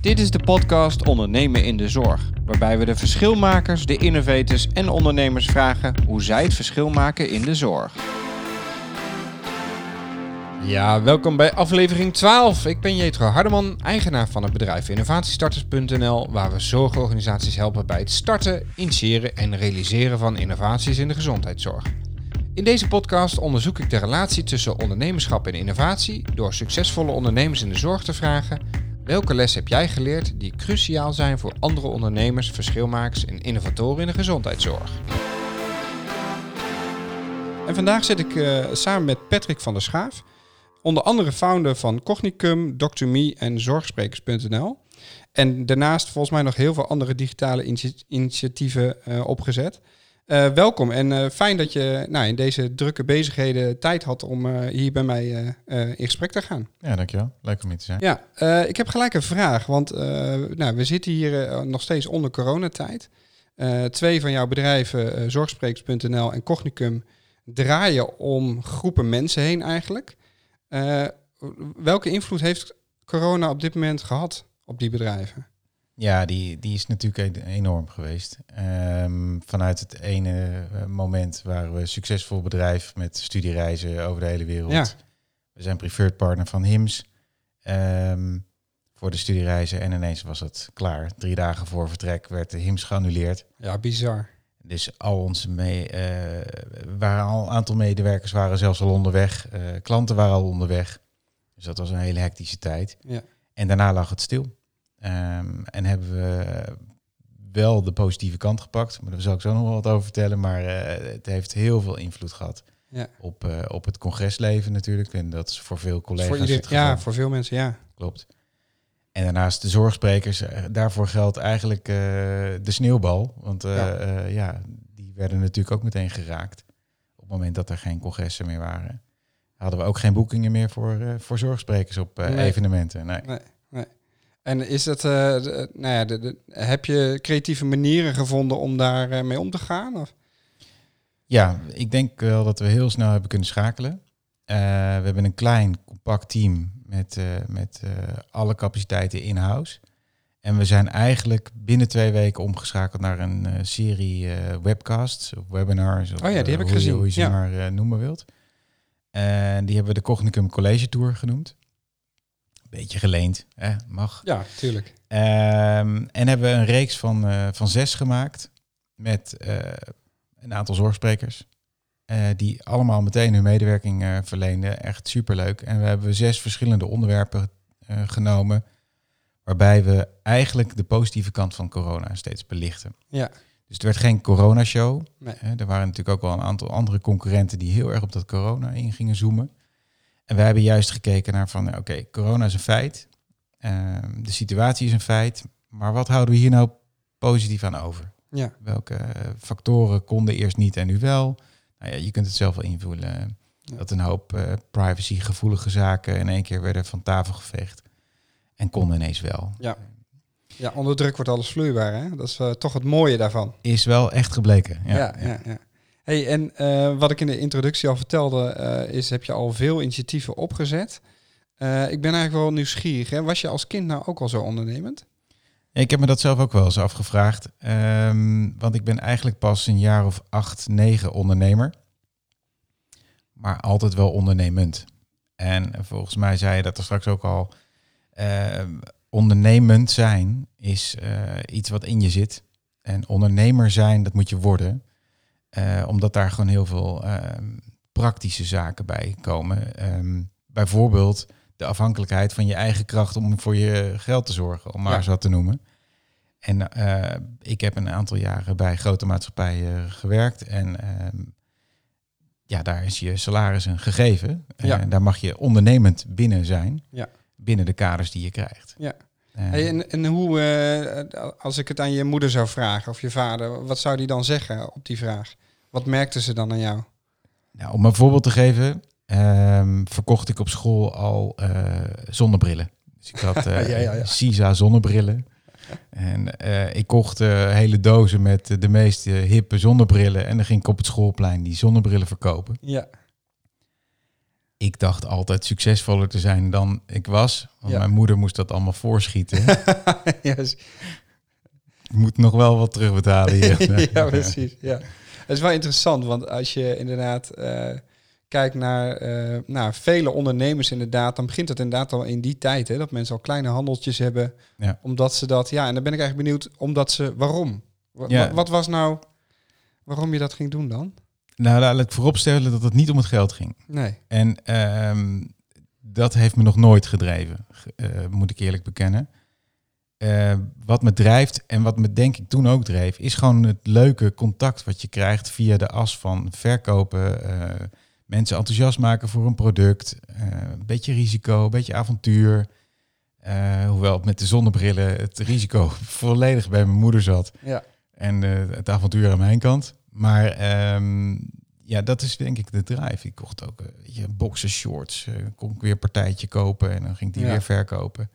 Dit is de podcast Ondernemen in de Zorg, waarbij we de verschilmakers, de innovators en ondernemers vragen hoe zij het verschil maken in de zorg. Ja, welkom bij aflevering 12. Ik ben Jetro Hardeman, eigenaar van het bedrijf innovatiestarters.nl, waar we zorgorganisaties helpen bij het starten, initiëren en realiseren van innovaties in de gezondheidszorg. In deze podcast onderzoek ik de relatie tussen ondernemerschap en innovatie door succesvolle ondernemers in de zorg te vragen welke les heb jij geleerd die cruciaal zijn voor andere ondernemers, verschilmakers en innovatoren in de gezondheidszorg. En vandaag zit ik uh, samen met Patrick van der Schaaf, onder andere founder van Cognicum, Dr.Me en Zorgsprekers.nl. En daarnaast volgens mij nog heel veel andere digitale initiatieven uh, opgezet. Uh, welkom en uh, fijn dat je nou, in deze drukke bezigheden tijd had om uh, hier bij mij in gesprek te gaan. Ja, dankjewel. Leuk om hier te zijn. Ja, ik heb gelijk een vraag, want nou, we zitten hier nog steeds onder coronatijd. twee van jouw bedrijven, Zorgsprekers.nl en Cognicum, draaien om groepen mensen heen eigenlijk. welke invloed heeft corona op dit moment gehad op die bedrijven? Ja, die, die is natuurlijk e-, enorm geweest. Um, vanuit het ene eh, moment waren we een succesvol bedrijf met studiereizen over de hele wereld. Ja. We zijn preferred partner van HIMS um, voor de studiereizen. En ineens was het klaar. Drie dagen voor vertrek werd de HIMS geannuleerd. Ja, bizar. Dus al onze mee, uh, waren al een aantal medewerkers waren zelfs al onderweg. Uh, klanten waren al onderweg. Dus dat was een hele hectische tijd. Ja. En daarna lag het stil. Um, en hebben we wel de positieve kant gepakt. Maar daar zal ik zo nog wel wat over vertellen. Maar uh, het heeft heel veel invloed gehad ja. op, uh, op het congresleven natuurlijk. En dat is voor veel collega's. Voor ja, voor veel mensen, ja. Klopt. En daarnaast de zorgsprekers. Uh, daarvoor geldt eigenlijk de sneeuwbal. Want ja. ja. die werden natuurlijk ook meteen geraakt. Op het moment dat er geen congressen meer waren. Hadden we ook geen boekingen meer voor, voor zorgsprekers op nee. evenementen. Nee. nee. En is dat, uh, nou ja, de, heb je creatieve manieren gevonden om daar uh, mee om te gaan? Of? Ja, ik denk wel dat we heel snel hebben kunnen schakelen. Uh, we hebben een klein, compact team met, met alle capaciteiten in-house. En we zijn eigenlijk binnen twee weken omgeschakeld naar een serie webcasts of webinars. Of, oh ja, die heb ik gezien. hoe je ze maar noemen wilt. En die hebben we de Cognicum College Tour genoemd beetje geleend, hè? mag. Ja, tuurlijk. Um, en hebben we een reeks van, uh, van zes gemaakt met uh, een aantal zorgsprekers. Uh, die allemaal meteen hun medewerking verleenden. Echt superleuk. En we hebben zes verschillende onderwerpen genomen. Waarbij we eigenlijk de positieve kant van corona steeds belichten. Ja. Dus het werd geen corona-show. Nee. er waren natuurlijk ook wel een aantal andere concurrenten die heel erg op dat corona in gingen zoomen. En wij hebben juist gekeken naar van, oké, corona is een feit. Ehm, de situatie is een feit. Maar wat houden we hier nou positief aan over? Ja. Welke factoren konden eerst niet en nu wel? Nou ja, je kunt het zelf wel invullen. Dat een hoop uh, privacygevoelige zaken in één keer werden van tafel geveegd. En konden ineens wel. Ja. Ja, onder druk wordt alles vloeibaar. Hè? Dat is uh, toch het mooie daarvan. Is wel echt gebleken. Ja, ja, ja. ja. Hey, en uh, wat ik in de introductie al vertelde, uh, is heb je al veel initiatieven opgezet. Uh, ik ben eigenlijk wel nieuwsgierig. Hè? Was je als kind nou ook al zo ondernemend? ik heb me dat zelf ook wel eens afgevraagd. Um, want ik ben eigenlijk pas een jaar of acht, negen ondernemer. Maar altijd wel ondernemend. En volgens mij zei je dat er straks ook al. Ehm, ondernemend zijn is iets wat in je zit. En ondernemer zijn, dat moet je worden. Uh, omdat daar gewoon heel veel uh, praktische zaken bij komen. Um, bijvoorbeeld de afhankelijkheid van je eigen kracht om voor je geld te zorgen, om maar ja. wat te noemen. En uh, ik heb een aantal jaren bij grote maatschappijen gewerkt. En ehm, ja, daar is je salaris een gegeven. Ja. En daar mag je ondernemend binnen zijn. Ja. Binnen de kaders die je krijgt. Ja. Hey, en, en hoe, uh, als ik het aan je moeder zou vragen of je vader, wat zou die dan zeggen op die vraag? Wat merkten ze dan aan jou? Nou, om een voorbeeld te geven, um, verkocht ik op school al uh, zonnebrillen. Dus ik had uh, ja, ja, ja. CISA zonnebrillen. En uh, ik kocht hele dozen met de meest hippe zonnebrillen. En dan ging ik op het schoolplein die zonnebrillen verkopen. Ja. ik dacht altijd succesvoller te zijn dan ik was. Want mijn moeder moest dat allemaal voorschieten. ja, s- ik moet nog wel wat terugbetalen hier. ja, precies. Ja. Het is wel interessant, want als je inderdaad eh, kijkt naar, eh, naar vele ondernemers inderdaad, dan begint het inderdaad al in die tijd, hè, dat mensen al kleine handeltjes hebben, Ja. omdat ze dat, ja, en dan ben ik eigenlijk benieuwd, omdat ze, waarom? Wa- Ja. wa- wat was nou, waarom je dat ging doen dan? Nou, laat ik vooropstellen dat het niet om het geld ging. Nee. En ehm, dat heeft me nog nooit gedreven, ge- eh, moet ik eerlijk bekennen. Eh, wat me drijft en wat me denk ik toen ook dreef, is gewoon het leuke contact wat je krijgt via de as van verkopen, eh, mensen enthousiast maken voor een product, eh, een beetje risico, een beetje avontuur. Hoewel met de zonnebrillen het risico volledig bij mijn moeder zat Ja. en het avontuur aan mijn kant. Maar ehm, ja, dat is denk ik de drive. Ik kocht ook je, boxershorts, eh kon ik weer een partijtje kopen en dan ging ik die Ja. weer verkopen.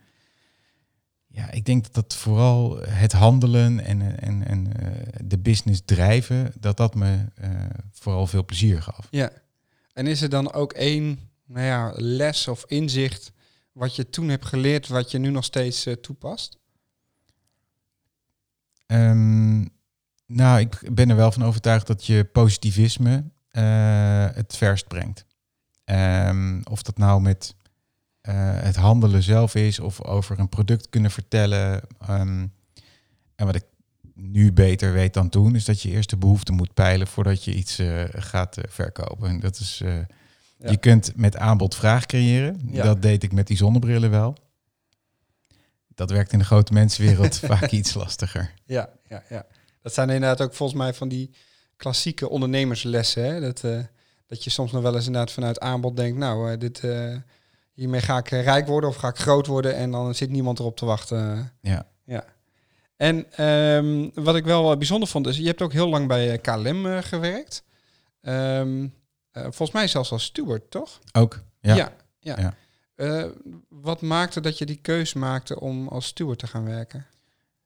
Ja, ik denk dat dat vooral het handelen en, en, en eh, de business drijven, dat dat me eh, vooral veel plezier gaf. Ja. En is er dan ook één, nou ja, les of inzicht wat je toen hebt geleerd, wat je nu nog steeds eh, toepast? Ehm, nou, ik ben er wel van overtuigd dat je positivisme het verst brengt. Ehm, of dat nou met het handelen zelf is of over een product kunnen vertellen. Ehm, en wat ik nu beter weet dan toen, is dat je eerst de behoefte moet peilen voordat je iets eh, gaat eh, verkopen. En dat is, eh, Ja. je kunt met aanbod vraag creëren. Ja. Dat deed ik met die zonnebrillen wel. Dat werkt in de grote mensenwereld vaak iets lastiger. Ja, ja, ja. Dat zijn inderdaad ook volgens mij van die klassieke ondernemerslessen. Hè? Dat, eh, dat je soms nog wel eens inderdaad vanuit aanbod denkt, nou, eh, dit, eh, hiermee ga ik eh, rijk worden of ga ik groot worden en dan zit niemand erop te wachten. Ja. Ja. En ehm, wat ik wel eh, bijzonder vond, is je hebt ook heel lang bij eh, KLM gewerkt. Ehm, eh, volgens mij zelfs als steward, toch? Ook? Ja. ja. ja. Ja. Wat maakte dat je die keus maakte om als steward te gaan werken?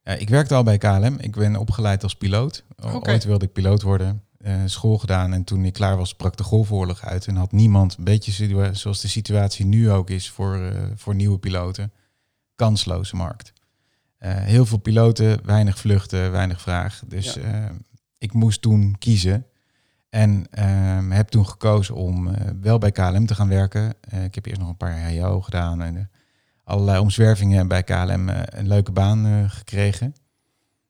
Ja, ik werkte al bij KLM. Ik ben opgeleid als piloot. O-. Ooit wilde ik piloot worden. Eh, school gedaan en toen ik klaar was, brak de golfoorlog uit. En had niemand, een beetje zoals de situatie nu ook is voor, eh, voor nieuwe piloten, kansloze markt. Eh, heel veel piloten, weinig vluchten, weinig vraag. Dus Ja. ik moest toen kiezen. En ehm, heb toen gekozen om wel bij KLM te gaan werken. Ik heb eerst nog een paar HO gedaan en allerlei omzwervingen bij KLM een leuke baan gekregen.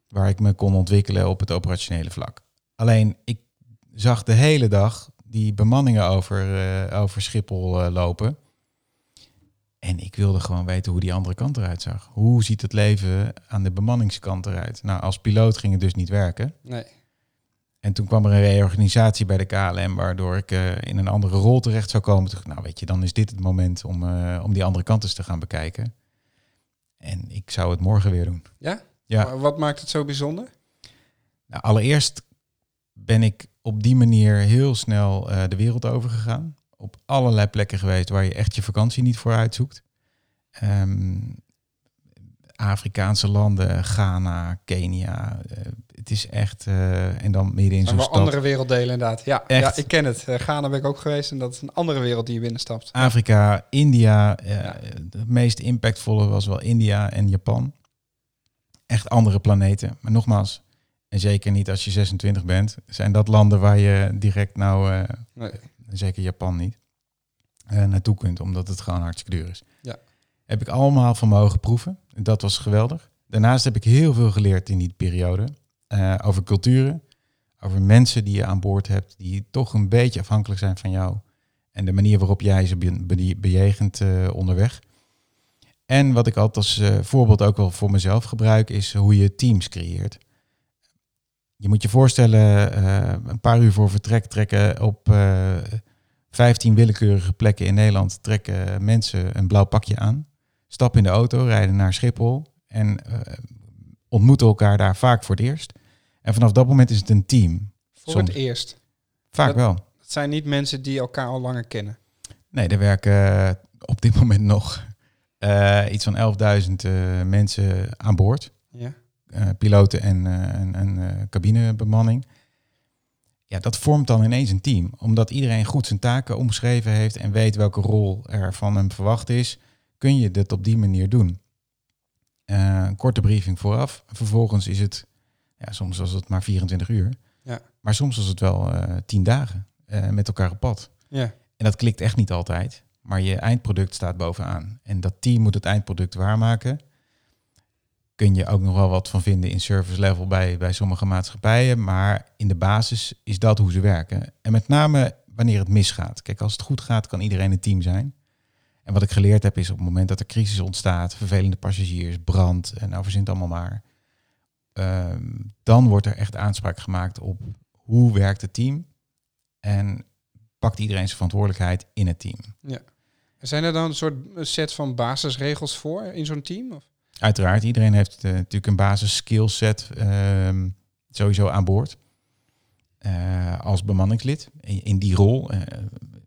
Waar ik me kon ontwikkelen op het operationele vlak. Alleen ik zag de hele dag die bemanningen over, eh, over Schiphol eh, lopen. En ik wilde gewoon weten hoe die andere kant eruit zag. Hoe ziet het leven aan de bemanningskant eruit? Nou, als piloot ging het dus niet werken. Nee. En toen kwam er een reorganisatie bij de KLM, waardoor ik eh, in een andere rol terecht zou komen. Toen nou weet je, dan is dit het moment om, om die andere kant eens te gaan bekijken. En ik zou het morgen weer doen. Ja? Ja. Maar wat maakt het zo bijzonder? Nou, allereerst ben ik op die manier heel snel eh, de wereld overgegaan. Op allerlei plekken geweest waar je echt je vakantie niet voor uitzoekt. Ehm, Afrikaanse landen, Ghana, Kenia. eh, het is echt... eh, en dan midden in zo'n stad. andere werelddelen inderdaad. Ja, Echt. ja, ik ken het. Uh, Ghana ben ik ook geweest en dat is een andere wereld die je binnenstapt. Afrika, India. Ja. De meest impactvolle was wel India en Japan. Echt andere planeten. Maar nogmaals, en zeker niet als je 26 bent, zijn dat landen waar je direct nou, eh, Nee. zeker Japan niet, eh, naartoe kunt, omdat het gewoon hartstikke duur is. Ja. Heb ik allemaal van mogen proeven. Dat was geweldig. Daarnaast heb ik heel veel geleerd in die periode. eh, over culturen, over mensen die je aan boord hebt, die toch een beetje afhankelijk zijn van jou. En de manier waarop jij ze be- be- bejegent onderweg. En wat ik altijd als voorbeeld ook wel voor mezelf gebruik, is hoe je teams creëert. Je moet je voorstellen, eh, een paar uur voor vertrek trekken op eh 15 willekeurige plekken in Nederland trekken mensen een blauw pakje aan. Stappen in de auto, rijden naar Schiphol en eh, ontmoeten elkaar daar vaak voor het eerst. En vanaf dat moment is het een team. Voor Soms. het eerst. Vaak Dat- wel. Het zijn niet mensen die elkaar al langer kennen. Nee, er werken op dit moment nog iets van 11.000 eh, mensen aan boord. Ja. Eh, piloten en, eh, en, en eh, cabinebemanning. ja, dat vormt dan ineens een team. Omdat iedereen goed zijn taken omschreven heeft en weet welke rol er van hem verwacht is, kun je dit op die manier doen. Uh, een korte briefing vooraf. Vervolgens is het, ja, soms was het maar 24 uur. Ja. Maar soms was het wel uh, 10 dagen uh, met elkaar op pad. Ja. En dat klikt echt niet altijd. Maar je eindproduct staat bovenaan. En dat team moet het eindproduct waarmaken. Kun je ook nog wel wat van vinden in service level bij, bij sommige maatschappijen. Maar in de basis is dat hoe ze werken. En met name wanneer het misgaat. Kijk, als het goed gaat, kan iedereen een team zijn. En wat ik geleerd heb is op het moment dat er crisis ontstaat, vervelende passagiers, brand en nou verzint allemaal maar. ehm, dan wordt er echt aanspraak gemaakt op hoe werkt het team. En pakt iedereen zijn verantwoordelijkheid in het team. Zijn er dan een soort set van basisregels voor in zo'n team? Of? Uiteraard, iedereen heeft eh, natuurlijk een basis skillset ehm, sowieso aan boord. Eh, als bemanningslid in, in die rol. eh,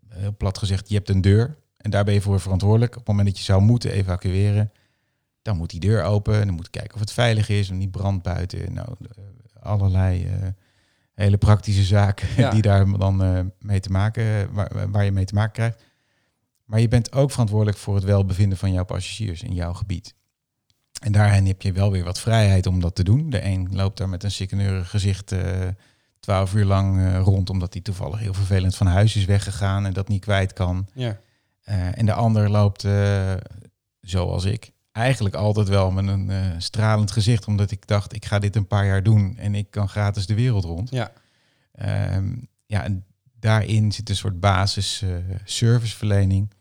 heel plat gezegd, je hebt een deur en daar ben je voor verantwoordelijk. Op het moment dat je zou moeten evacueren, dan moet die deur open. Dan moet je kijken of het veilig is, of niet brand buiten. Nou, allerlei hele praktische zaken Ja. die daar dan mee te maken, waar, waar je mee te maken krijgt. Maar je bent ook verantwoordelijk voor het welbevinden van jouw passagiers in jouw gebied. En daarin heb je wel weer wat vrijheid om dat te doen. De een loopt daar met een sikkeneurig gezicht eh, twaalf uur lang eh, rond, omdat hij toevallig heel vervelend van huis is weggegaan en dat niet kwijt kan. Ja. Eh, en de ander loopt, zoals ik, eigenlijk altijd wel met een stralend gezicht, omdat ik dacht, ik ga dit een paar jaar doen en ik kan gratis de wereld rond. Ja. Ehm, ja, en daarin zit een soort basis serviceverlening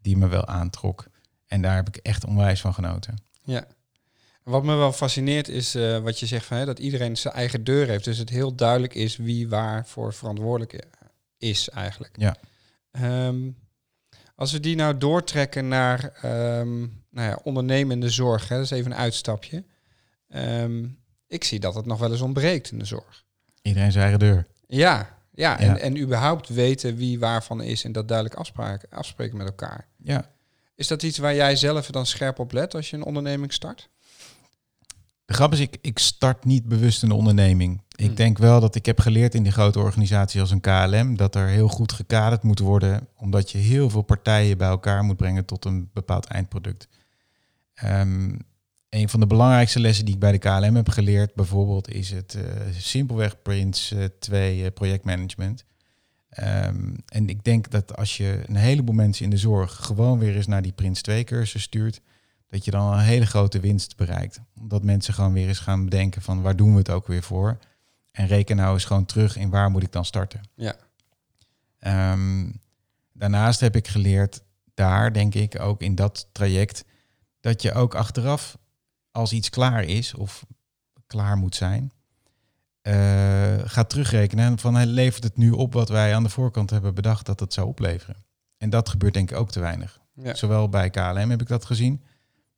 die me wel aantrok. En daar heb ik echt onwijs van genoten. Ja. Wat me wel fascineert is eh, wat je zegt van, hè, dat iedereen zijn eigen deur heeft. Dus het heel duidelijk is wie waarvoor verantwoordelijk is eigenlijk. Ja. Ehm, als we die nou doortrekken naar ehm, nou ja, ondernemende zorg, hè, dat is even een uitstapje. Ehm, ik zie dat het nog wel eens ontbreekt in de zorg. Iedereen zijn eigen deur. Ja, ja, Ja. En, en überhaupt weten wie waarvan is en dat duidelijk afspraken, afspreken met elkaar. Ja, Is dat iets waar jij zelf dan scherp op let als je een onderneming start? De grap is, ik, ik start niet bewust een onderneming. Ik Hmm. denk wel dat ik heb geleerd in die grote organisatie als een KLM... dat er heel goed gekaderd moet worden... omdat je heel veel partijen bij elkaar moet brengen tot een bepaald eindproduct. Ehm, een van de belangrijkste lessen die ik bij de KLM heb geleerd... bijvoorbeeld is het eh, simpelweg Prince eh, 2 eh, projectmanagement. Ehm, en ik denk dat als je een heleboel mensen in de zorg... gewoon weer eens naar die Prince 2 cursus stuurt dat je dan een hele grote winst bereikt. Omdat mensen gewoon weer eens gaan bedenken van waar doen we het ook weer voor. En reken nou eens gewoon terug in waar moet ik dan starten. Ja. Ehm, daarnaast heb ik geleerd daar, denk ik, ook in dat traject, dat je ook achteraf, als iets klaar is of klaar moet zijn, eh, gaat terugrekenen van hey, levert het nu op wat wij aan de voorkant hebben bedacht dat het zou opleveren. En dat gebeurt denk ik ook te weinig. Ja. Zowel bij KLM heb ik dat gezien,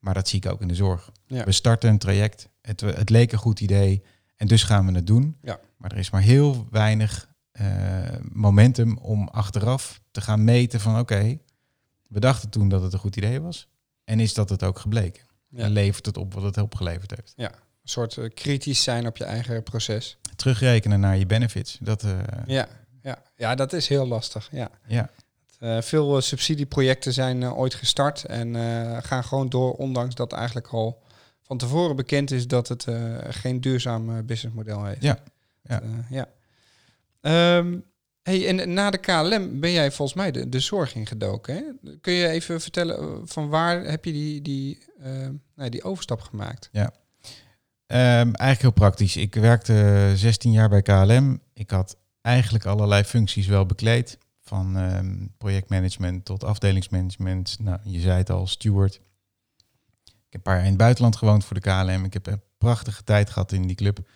maar dat zie ik ook in de zorg. Ja. We starten een traject, het, het leek een goed idee en dus gaan we het doen. Ja. Maar er is maar heel weinig eh, momentum om achteraf te gaan meten van oké, we dachten toen dat het een goed idee was. En is dat het ook gebleken? Ja. En levert het op wat het opgeleverd heeft? Een soort eh, kritisch zijn op je eigen proces. Terugrekenen naar je benefits. Dat, eh, Ja, ja. ja dat is heel lastig. Ja. ja. Eh, veel eh, subsidieprojecten zijn eh, ooit gestart en gaan gewoon door, ondanks dat eigenlijk al van tevoren bekend is dat het geen duurzaam businessmodel heeft. Ja, ja. Ja. Ehm, hey, en na de KLM ben jij volgens mij de, de zorg ingedoken. Hè? Kun je even vertellen van waar heb je die, die, nee, die overstap gemaakt? Ehm, eigenlijk heel praktisch. Ik werkte 16 jaar bij KLM. Ik had eigenlijk allerlei functies wel bekleed. Van ehm, projectmanagement tot afdelingsmanagement. Nou, je zei het al, steward. Ik heb een paar jaar in het buitenland gewoond voor de KLM. Ik heb een prachtige tijd gehad in die club.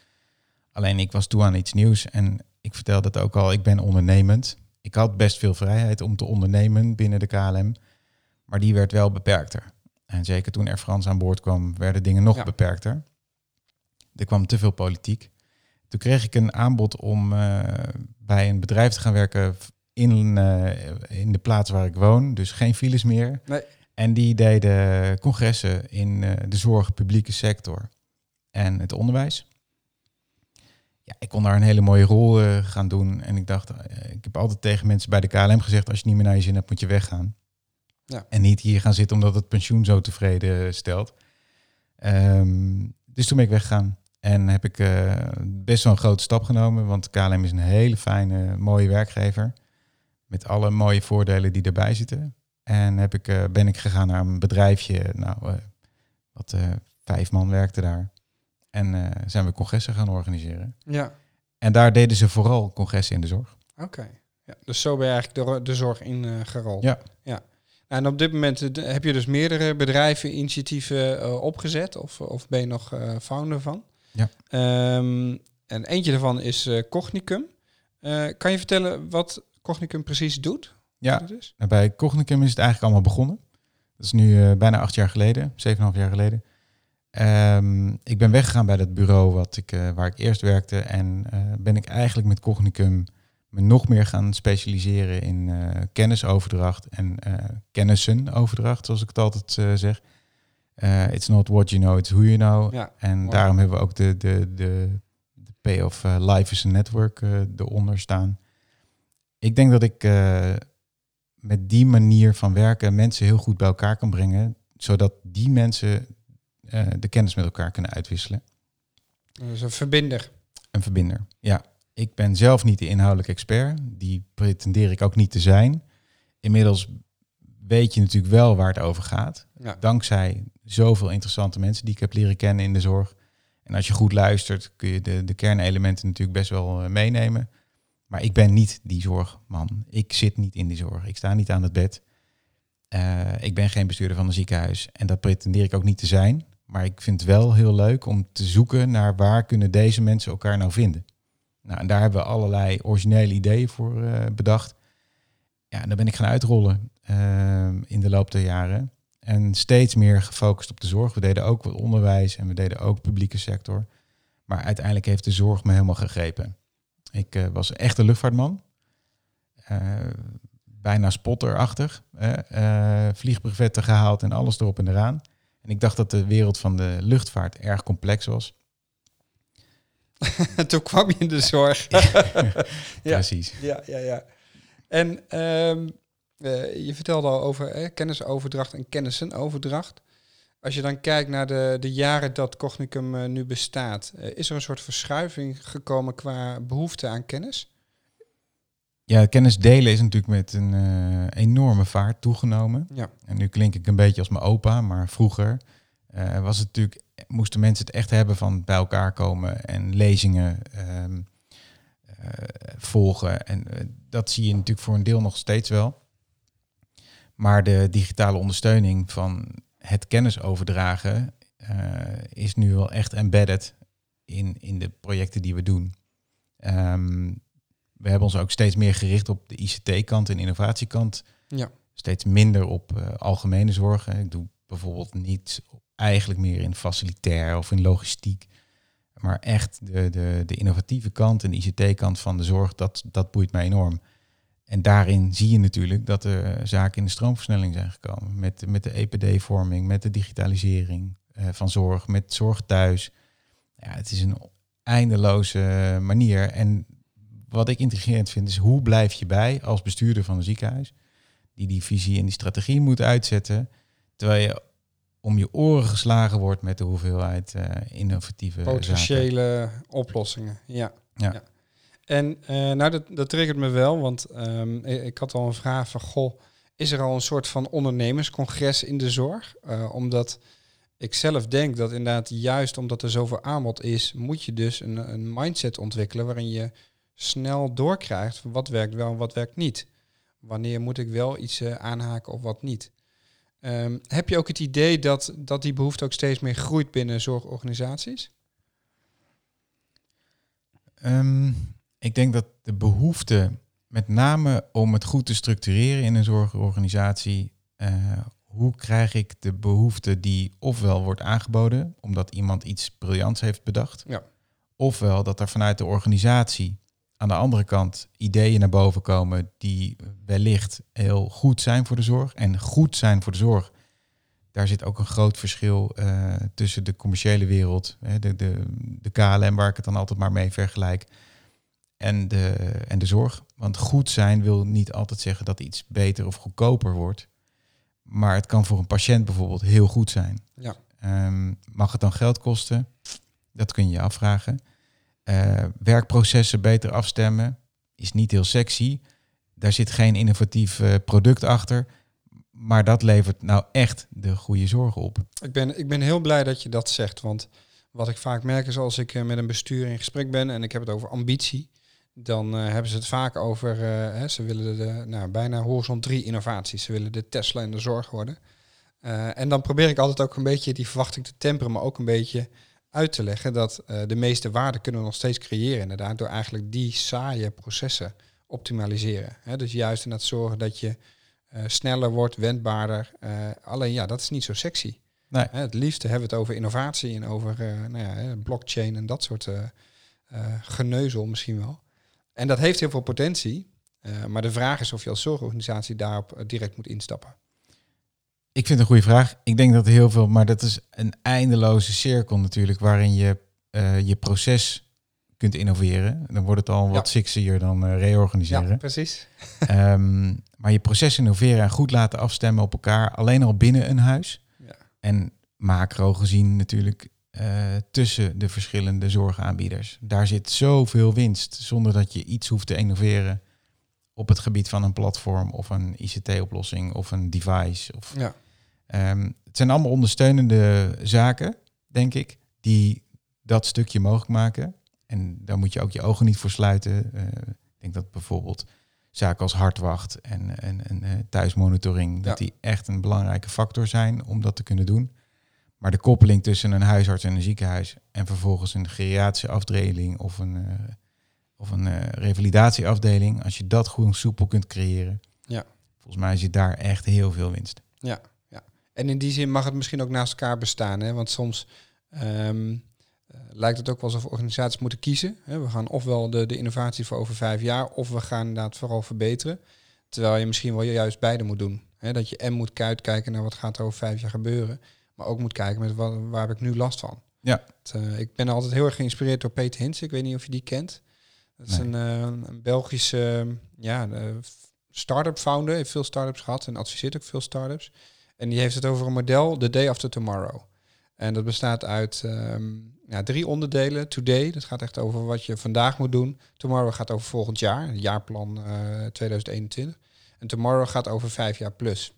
Alleen ik was toe aan iets nieuws. En ik vertelde het ook al, ik ben ondernemend. Ik had best veel vrijheid om te ondernemen binnen de KLM. Maar die werd wel beperkter. En zeker toen Air France aan boord kwam, werden dingen nog Ja. beperkter. Er kwam te veel politiek. Toen kreeg ik een aanbod om eh, bij een bedrijf te gaan werken in, eh, in de plaats waar ik woon. Dus geen files meer. Nee. En die deden congressen in eh, de zorg, publieke sector en het onderwijs. ja, ik kon daar een hele mooie rol eh, gaan doen. En ik dacht, ik heb altijd tegen mensen bij de KLM gezegd, als je niet meer naar je zin hebt, moet je weggaan. Ja. En niet hier gaan zitten omdat het pensioen zo tevreden stelt. Ehm, dus toen ben ik weggegaan. En heb ik best wel een grote stap genomen. Want KLM is een hele fijne, mooie werkgever. Met alle mooie voordelen die erbij zitten. En heb ik, eh, ben ik gegaan naar een bedrijfje. Nou, eh, wat eh, vijf man werkte daar. En zijn we congressen gaan organiseren. Ja, En daar deden ze vooral congressen in de zorg. oké. Ja, dus zo ben je eigenlijk de, de zorg in gerold. Ja. ja. En op dit moment heb je dus meerdere bedrijven, initiatieven opgezet? Of, of ben je nog founder van? Ja. Ehm, en eentje daarvan is Cognicum. Kan je vertellen wat Cognicum precies doet? Ja, is? Nou, bij Cognicum is het eigenlijk allemaal begonnen. Dat is nu eh, bijna acht jaar geleden, zeven en half jaar geleden. Ehm, ik ben weggegaan bij dat bureau wat ik, eh, waar ik eerst werkte. En eh, ben ik eigenlijk met Cognicum me nog meer gaan specialiseren in kennisoverdracht en kennissenoverdracht, zoals ik het altijd zeg. It's not what you know, it's who you know. Ja. En daarom hebben we ook de, de, de, de Life is a Network eronder staan. Ik denk dat ik eh, met die manier van werken mensen heel goed bij elkaar kan brengen, zodat die mensen eh, de kennis met elkaar kunnen uitwisselen. Dus een verbinder. Een verbinder. Ja, ik ben zelf niet de inhoudelijk expert. Die pretendeer ik ook niet te zijn. Inmiddels weet je natuurlijk wel waar het over gaat. Ja. Dankzij zoveel interessante mensen die ik heb leren kennen in de zorg. En als je goed luistert, kun je de, de kernelementen natuurlijk best wel eh, meenemen. Maar ik ben niet die zorgman. Ik zit niet in die zorg. Ik sta niet aan het bed. Eh, ik ben geen bestuurder van een ziekenhuis. En dat pretendeer ik ook niet te zijn. Maar ik vind het wel heel leuk om te zoeken naar waar kunnen deze mensen elkaar nou vinden. Nou, en daar hebben we allerlei originele ideeën voor eh, bedacht. Ja, en daar ben ik gaan uitrollen eh, in de loop der jaren. En steeds meer gefocust op de zorg. We deden ook wat onderwijs en we deden ook publieke sector. Maar uiteindelijk heeft de zorg me helemaal gegrepen. Ik eh, was echt een luchtvaartman. Eh, bijna spotterachtig. eh eh, vliegbrevetten gehaald en alles erop en eraan. En ik dacht dat de wereld van de luchtvaart erg complex was. Toen kwam je in de zorg. Ja. Precies. Ja, ja, ja. En ehm, eh, je vertelde al over eh, kennisoverdracht en kennissenoverdracht. Als je dan kijkt naar de, de jaren dat Cognicum eh, nu bestaat, eh, is er een soort verschuiving gekomen qua behoefte aan kennis? Ja, kennis delen is natuurlijk met een eh, enorme vaart toegenomen. Ja. En nu klink ik een beetje als mijn opa, maar vroeger was het natuurlijk, moesten mensen het echt hebben van bij elkaar komen en lezingen ehm, eh, volgen. En dat zie je natuurlijk voor een deel nog steeds wel. Maar de digitale ondersteuning van het kennis overdragen eh, is nu wel echt embedded in, in de projecten die we doen. Ehm, we hebben ons ook steeds meer gericht op de ICT-kant en innovatiekant. Ja. Steeds minder op eh, algemene zorg. Ik doe bijvoorbeeld niet eigenlijk meer in facilitair of in logistiek. Maar echt de, de, de innovatieve kant en de ICT-kant van de zorg, dat, dat boeit mij enorm. En daarin zie je natuurlijk dat er zaken in de stroomversnelling zijn gekomen. Met, met de EPD-vorming, met de digitalisering eh, van zorg, met zorg thuis. Ja, het is een eindeloze manier. En wat ik intrigerend vind, is hoe blijf je bij als bestuurder van een ziekenhuis, die die visie en die strategie moet uitzetten, terwijl je om je oren geslagen wordt met de hoeveelheid eh, innovatieve zaken. Potentiële oplossingen, ja. Ja. En eh, nou, dat, dat triggert me wel, want ehm, ik, had al een vraag van, goh, is er al een soort van ondernemerscongres in de zorg? Eh, omdat ik zelf denk dat inderdaad juist omdat er zoveel aanbod is, moet je dus een, een mindset ontwikkelen waarin je snel doorkrijgt wat werkt wel en wat werkt niet. Wanneer moet ik wel iets eh, aanhaken of wat niet? Ehm, heb je ook het idee dat, dat die behoefte ook steeds meer groeit binnen zorgorganisaties? Ehm, ik denk dat de behoefte, met name om het goed te structureren in een zorgorganisatie, eh, hoe krijg ik de behoefte die ofwel wordt aangeboden, omdat iemand iets briljants heeft bedacht, Ja. ofwel dat er vanuit de organisatie aan de andere kant ideeën naar boven komen die wellicht heel goed zijn voor de zorg. En goed zijn voor de zorg daar zit ook een groot verschil uh, tussen de commerciële wereld, hè, de, de, de KLM, waar ik het dan altijd maar mee vergelijk, en de, en de zorg. Want goed zijn wil niet altijd zeggen dat iets beter of goedkoper wordt. Maar het kan voor een patiënt bijvoorbeeld heel goed zijn. Ja. Um, mag het dan geld kosten? Dat kun je je afvragen. Uh, werkprocessen beter afstemmen is niet heel sexy. Daar zit geen innovatief uh, product achter. Maar dat levert nou echt de goede zorg op. Ik ben, ik ben heel blij dat je dat zegt. Want wat ik vaak merk is als ik uh, met een bestuur in gesprek ben en ik heb het over ambitie dan uh, hebben ze het vaak over, uh, hè, ze willen de, nou, bijna horizon 3 innovaties. Ze willen de Tesla in de zorg worden. Uh, en dan probeer ik altijd ook een beetje die verwachting te temperen, maar ook een beetje uit te leggen dat de meeste waarde kunnen we nog steeds creëren inderdaad, door eigenlijk die saaie processen optimaliseren. Hè, dus juist inderdaad zorgen dat je sneller wordt, wendbaarder. alleen ja, dat is niet zo sexy. Nee. Hè, het liefste hebben we het over innovatie en over nou ja, blockchain en dat soort geneuzel misschien wel. En dat heeft heel veel potentie. Uh, maar de vraag is of je als zorgorganisatie daarop eh, direct moet instappen. Ik vind het een goede vraag. Ik denk dat heel veel, maar dat is een eindeloze cirkel natuurlijk, waarin je uh, je proces kunt innoveren. Dan wordt het al wat ja. dan uh, reorganiseren. Ja, precies. um, maar je proces innoveren en goed laten afstemmen op elkaar, alleen al binnen een huis. Ja. En macro gezien natuurlijk uh, tussen de verschillende zorgaanbieders. Daar zit zoveel winst zonder dat je iets hoeft te innoveren op het gebied van een platform of een ICT-oplossing of een device. Of, ja. um, het zijn allemaal ondersteunende zaken, denk ik, die dat stukje mogelijk maken. En daar moet je ook je ogen niet voor sluiten. Uh, ik denk dat bijvoorbeeld zaken als hartwacht en, en, en uh, thuismonitoring, dat die echt een belangrijke factor zijn om dat te kunnen doen. Maar de koppeling tussen een huisarts en een ziekenhuis en vervolgens een geriatrische of een, uh, of een uh, revalidatieafdeling, als je dat goed soepel kunt creëren, Ja. volgens mij zit daar echt heel veel winst. Ja, ja. En in die zin mag het misschien ook naast elkaar bestaan. Hè? Want soms um, uh, lijkt het ook wel alsof organisaties moeten kiezen. Hè? We gaan ofwel de, de innovatie voor over vijf jaar, of we gaan inderdaad vooral verbeteren. Terwijl je misschien wel juist beide moet doen. Hè? Dat je en moet uitkijken naar wat gaat er over vijf jaar gebeuren. Maar ook moet kijken met wat, waar heb ik nu last van. Ja. Het, uh, ik ben altijd heel erg geïnspireerd door Peter Hins. Ik weet niet of je die kent. Dat is Nee. een, uh, een Belgische uh, ja, start-up founder. Heeft veel start-ups gehad en adviseert ook veel start-ups. En die heeft het over een model, The Day After Tomorrow. En dat bestaat uit um, ja, drie onderdelen. Today, dat gaat echt over wat je vandaag moet doen. Tomorrow gaat over volgend jaar, jaarplan uh, 2021. En Tomorrow gaat over vijf jaar plus.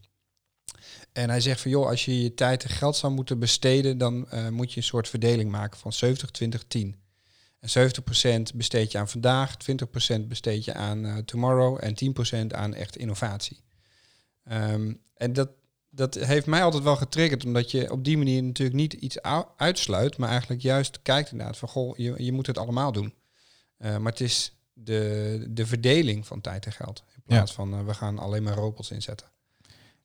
En hij zegt van joh, als je je tijd en geld zou moeten besteden, dan uh, moet je een soort verdeling maken van 70, 20, 10. En 70% besteed je aan vandaag, 20% besteed je aan uh, tomorrow en 10% aan echt innovatie. Um, en dat, dat heeft mij altijd wel getriggerd, omdat je op die manier natuurlijk niet iets uitsluit, maar eigenlijk juist kijkt inderdaad van goh, je, je moet het allemaal doen. Uh, maar het is de, de verdeling van tijd en geld. In plaats ja. van we gaan alleen maar robots inzetten.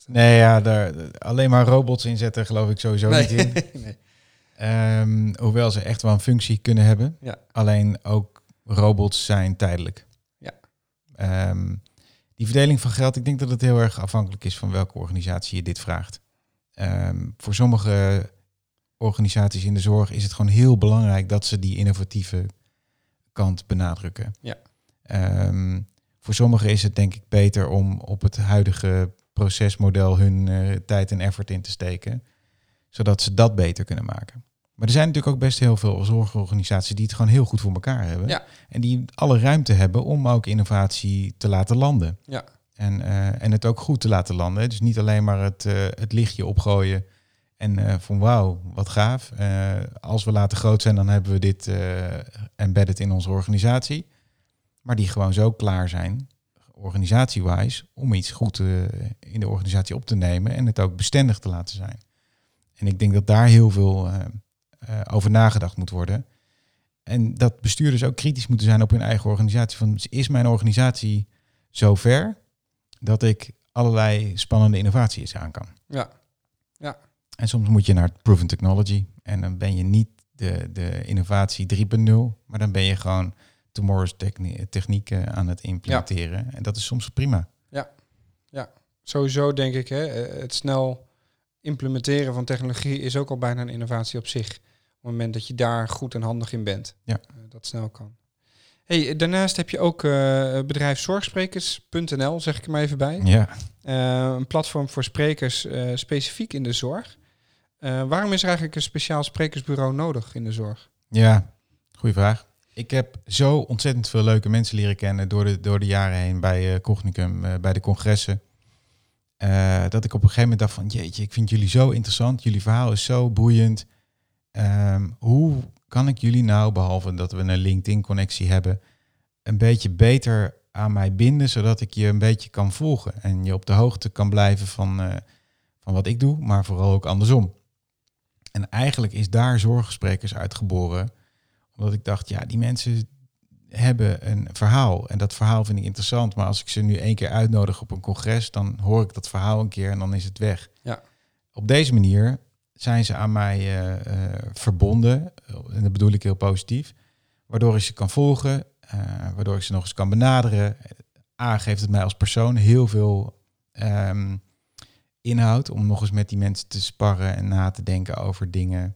Nee, ja, daar, alleen maar robots inzetten geloof ik sowieso nee. niet in. nee. um, hoewel ze echt wel een functie kunnen hebben. Ja. Alleen ook robots zijn tijdelijk. Ja. Um, die verdeling van geld, ik denk dat het heel erg afhankelijk is van welke organisatie je dit vraagt. Um, voor sommige organisaties in de zorg is het gewoon heel belangrijk dat ze die innovatieve kant benadrukken. Ja. Voor sommigen is het denk ik beter om op het huidige procesmodel hun uh, tijd en effort in te steken, zodat ze dat beter kunnen maken. Maar er zijn natuurlijk ook best heel veel zorgorganisaties die het gewoon heel goed voor elkaar hebben. Ja. En die alle ruimte hebben om ook innovatie te laten landen. Ja. En, uh, en het ook goed te laten landen. Dus niet alleen maar het, uh, het lichtje opgooien en uh, van wauw, wat gaaf. als we laten groot zijn, dan hebben we dit embedded in onze organisatie. Maar die gewoon zo klaar zijn, organisatie-wise, om iets goed in de organisatie op te nemen en het ook bestendig te laten zijn. En ik denk dat daar heel veel uh, over nagedacht moet worden. En dat bestuurders ook kritisch moeten zijn op hun eigen organisatie. Van, is mijn organisatie zo ver dat ik allerlei spannende innovaties aan kan? Ja. ja. En soms moet je naar proven technology. En dan ben je niet de, de innovatie 3.0, maar dan ben je gewoon tomorrow's technie technieken aan het implementeren. Ja. En dat is soms prima. Ja, ja. sowieso denk ik, hè, het snel implementeren van technologie is ook al bijna een innovatie op zich. Op het moment dat je daar goed en handig in bent. Ja. Eh, dat snel kan. Hey, daarnaast heb je ook eh bedrijf zorgsprekers.nl, zeg ik er maar even bij. Ja, Eh, een platform voor sprekers eh, specifiek in de zorg. Eh, waarom is er eigenlijk een speciaal sprekersbureau nodig in de zorg? ja, goede vraag. Ik heb zo ontzettend veel leuke mensen leren kennen door de, door de jaren heen bij eh Cognicum, eh, bij de congressen. Eh, dat ik op een gegeven moment dacht van, jeetje, ik vind jullie zo interessant. Jullie verhaal is zo boeiend. Ehm, hoe kan ik jullie nou, behalve dat we een LinkedIn-connectie hebben, een beetje beter aan mij binden, zodat ik je een beetje kan volgen en je op de hoogte kan blijven van, van wat ik doe, maar vooral ook andersom. En eigenlijk is daar zorgsprekers uitgeboren, omdat ik dacht, ja, die mensen hebben een verhaal en dat verhaal vind ik interessant, maar als ik ze nu één keer uitnodig op een congres, dan hoor ik dat verhaal een keer en dan is het weg. Ja. Op deze manier zijn ze aan mij eh, eh, verbonden, en dat bedoel ik heel positief, waardoor ik ze kan volgen, eh, waardoor ik ze nog eens kan benaderen. A, geeft het mij als persoon heel veel ehm, inhoud om nog eens met die mensen te sparren en na te denken over dingen,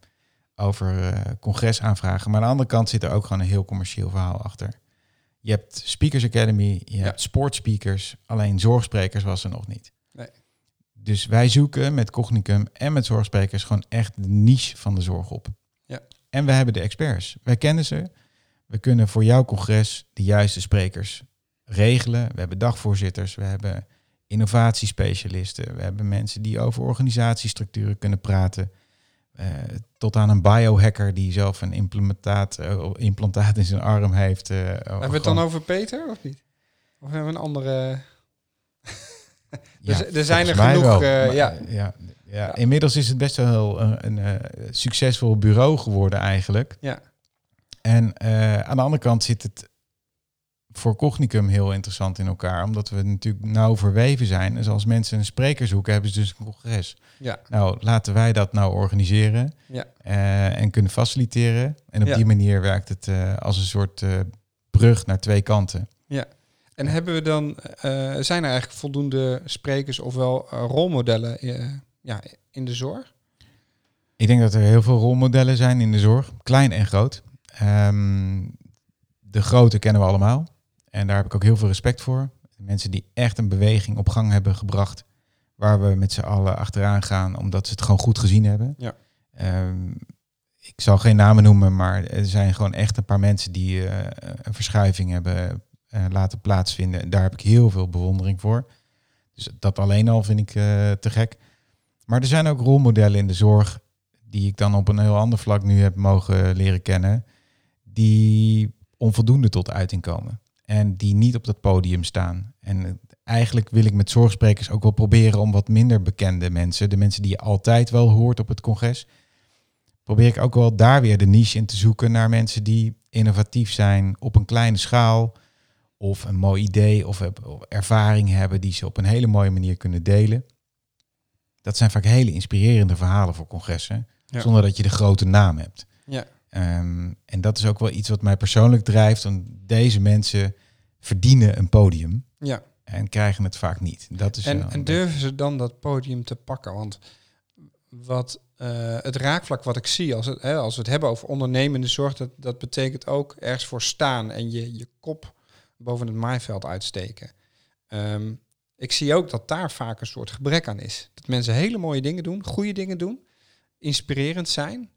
over eh, congresaanvragen. Maar aan de andere kant zit er ook gewoon een heel commercieel verhaal achter. Je hebt Speakers Academy, je hebt sportspeakers, alleen zorgsprekers was er nog niet. Nee. Dus wij zoeken met Cognicum en met zorgsprekers gewoon echt de niche van de zorg op. Ja. En we hebben de experts. Wij kennen ze. We kunnen voor jouw congres de juiste sprekers regelen. We hebben dagvoorzitters, we hebben innovatiespecialisten, we hebben mensen die over organisatiestructuren kunnen praten. Eh, tot aan een biohacker die zelf een implantaat, eh, implantaat in zijn arm heeft. eh, Hebben we het dan over Peter of niet? Of hebben we een andere... er- er zijn er genoeg, Maar, ja. ja, ja. Inmiddels is het best wel een, een succesvol bureau geworden eigenlijk. Ja. En aan de andere kant zit het voor Cognicum heel interessant in elkaar, omdat we natuurlijk nauw verweven zijn. Dus als mensen een spreker zoeken, hebben ze dus een congres. Ja. Nou, laten wij dat nou organiseren Ja. eh, en kunnen faciliteren. En op Ja. die manier werkt het eh, als een soort eh, brug naar twee kanten. En hebben we dan, zijn er eigenlijk voldoende sprekers ofwel rolmodellen ja, in de zorg? Ik denk dat er heel veel rolmodellen zijn in de zorg, klein en groot. Ehm, de grote kennen we allemaal. En daar heb ik ook heel veel respect voor. Mensen die echt een beweging op gang hebben gebracht. Waar we met z'n allen achteraan gaan, omdat ze het gewoon goed gezien hebben. Ja. Ehm, ik zal geen namen noemen, maar er zijn gewoon echt een paar mensen die eh, een verschuiving hebben eh, laten plaatsvinden. En daar heb ik heel veel bewondering voor. Dus dat alleen al vind ik eh, te gek. Maar er zijn ook rolmodellen in de zorg die ik dan op een heel ander vlak nu heb mogen leren kennen, die onvoldoende tot uiting komen. En die niet op dat podium staan. En eh, eigenlijk wil ik met zorgsprekers ook wel proberen om wat minder bekende mensen, de mensen die je altijd wel hoort op het congres, probeer ik ook wel daar weer de niche in te zoeken naar mensen die innovatief zijn op een kleine schaal. Of een mooi idee of, ervaring hebben die ze op een hele mooie manier kunnen delen. Dat zijn vaak hele inspirerende verhalen voor congressen. Ja. Zonder dat je de grote naam hebt. Ja. Ehm, en dat is ook wel iets wat mij persoonlijk drijft. Want deze mensen verdienen een podium Ja. en krijgen het vaak niet. Dat is En, durven ze dan dat podium te pakken? Want wat, eh, het raakvlak wat ik zie, als, het, hè, als we het hebben over ondernemende zorg, dat, dat betekent ook ergens voor staan en je, je kop boven het maaiveld uitsteken. Ehm, ik zie ook dat daar vaak een soort gebrek aan is. Dat mensen hele mooie dingen doen, goede dingen doen, inspirerend zijn.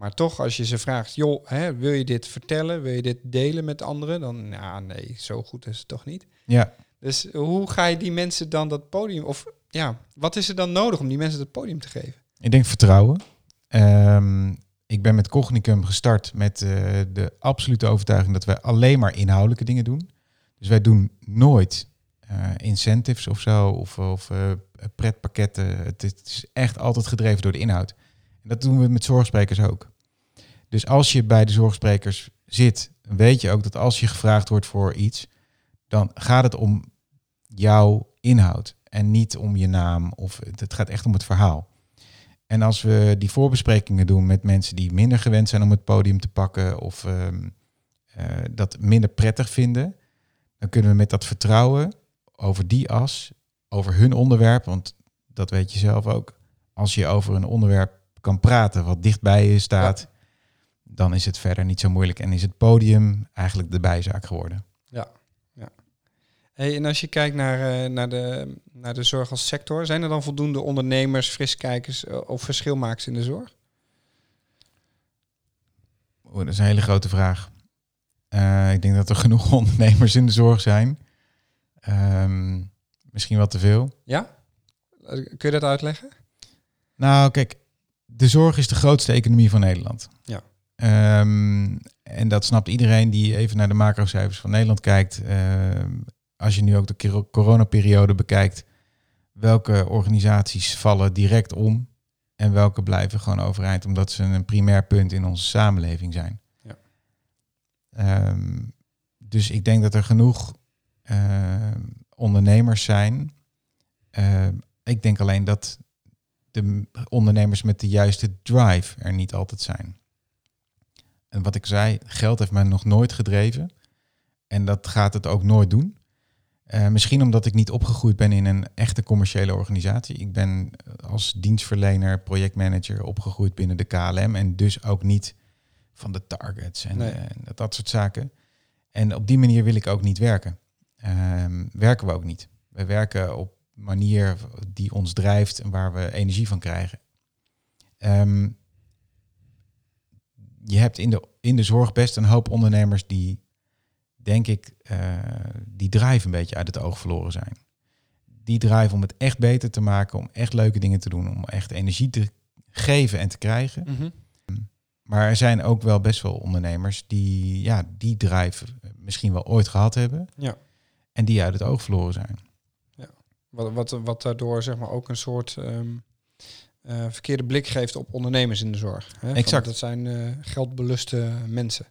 Maar toch, als je ze vraagt, joh, hè, wil je dit vertellen? Wil je dit delen met anderen? Dan, ja, nee, zo goed is het toch niet. Ja, Dus hoe ga je die mensen dan dat podium... Of ja, wat is er dan nodig om die mensen dat podium te geven? ik denk vertrouwen. Ehm, ik ben met Cognicum gestart met eh, de absolute overtuiging dat wij alleen maar inhoudelijke dingen doen. Dus wij doen nooit eh, incentives of zo, of, of eh, pretpakketten. Het, het is echt altijd gedreven door de inhoud. En dat doen we met zorgsprekers ook. Dus als je bij de zorgsprekers zit, weet je ook dat als je gevraagd wordt voor iets, dan gaat het om jouw inhoud en niet om je naam. Of het gaat echt om het verhaal. En als we die voorbesprekingen doen met mensen die minder gewend zijn om het podium te pakken of ehm, eh, dat minder prettig vinden, dan kunnen we met dat vertrouwen over die as, over hun onderwerp, want dat weet je zelf ook, als je over een onderwerp kan praten wat dichtbij je staat, dan is het verder niet zo moeilijk. En is het podium eigenlijk de bijzaak geworden. Hey, en als je kijkt naar, eh, naar, de, naar de zorg als sector, zijn er dan voldoende ondernemers, friskijkers eh, of verschilmakers in de zorg? Oeh, dat is een hele grote vraag. Eh, ik denk dat er genoeg ondernemers in de zorg zijn. Ehm, misschien wel te veel. Ja? Kun je dat uitleggen? Nou, kijk, de zorg is de grootste economie van Nederland. Ja. Ehm, en dat snapt iedereen die even naar de macrocijfers van Nederland kijkt. Ehm, als je nu ook de coro- coronaperiode bekijkt, welke organisaties vallen direct om en welke blijven gewoon overeind omdat ze een primair punt in onze samenleving zijn. Ja. Ehm, dus ik denk dat er genoeg ondernemers zijn. Ik denk alleen dat de ondernemers met de juiste drive er niet altijd zijn. En wat ik zei, geld heeft mij nog nooit gedreven. En dat gaat het ook nooit doen. Eh, misschien omdat ik niet opgegroeid ben in een echte commerciële organisatie. Ik ben als dienstverlener, projectmanager opgegroeid binnen de KLM. En dus ook niet van de targets en, Nee. eh, dat, dat soort zaken. En op die manier wil ik ook niet werken. Ehm, werken we ook niet. We werken op manier die ons drijft en waar we energie van krijgen. Ehm, je hebt in de, in de zorg best een hoop ondernemers die, denk ik, eh, die drive een beetje uit het oog verloren zijn. Die drive om het echt beter te maken, om echt leuke dingen te doen, om echt energie te geven en te krijgen. Maar er zijn ook wel best wel ondernemers die ja, die drive misschien wel ooit gehad hebben. Ja. En die uit het oog verloren zijn. Wat, wat, wat daardoor zeg maar ook een soort ehm, eh, verkeerde blik geeft op ondernemers in de zorg. Hè? Van, Exact. Dat zijn eh, geldbeluste mensen.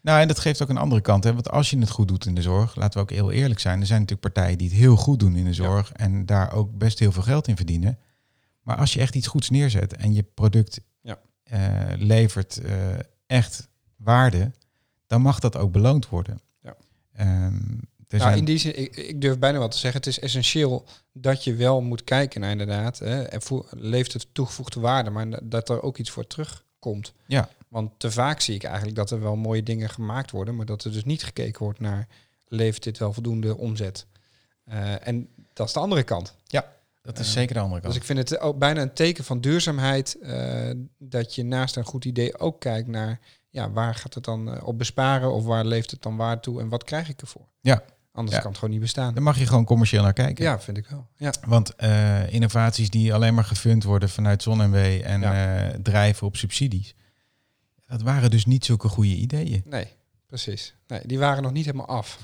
Nou, en dat geeft ook een andere kant. Hè? Want als je het goed doet in de zorg, laten we ook heel eerlijk zijn. Er zijn natuurlijk partijen die het heel goed doen in de zorg en daar ook best heel veel geld in verdienen. Maar als je echt iets goeds neerzet en je product Ja. eh, levert echt waarde, dan mag dat ook beloond worden. Ja. Ehm, Nou, zijn- in die zin, ik, ik durf bijna wel te zeggen, het is essentieel dat je wel moet kijken naar inderdaad, hè, en voe- leeft het toegevoegde waarde, maar dat er ook iets voor terugkomt. Ja. Want te vaak zie ik eigenlijk dat er wel mooie dingen gemaakt worden, maar dat er dus niet gekeken wordt naar, levert dit wel voldoende omzet? Eh, en dat is de andere kant. dat is eh, zeker de andere kant. Dus ik vind het ook bijna een teken van duurzaamheid eh, dat je naast een goed idee ook kijkt naar, ja, waar gaat het dan op besparen of waar leeft het dan waar toe en wat krijg ik ervoor? Ja. Anders Ja. kan het gewoon niet bestaan. Daar mag je gewoon commercieel naar kijken. Ja, vind ik wel. Ja. Want eh, innovaties die alleen maar gefund worden vanuit ZonMW en Ja. eh, drijven op subsidies, dat waren dus niet zulke goede ideeën. Nee, precies. Nee, die waren nog niet helemaal af.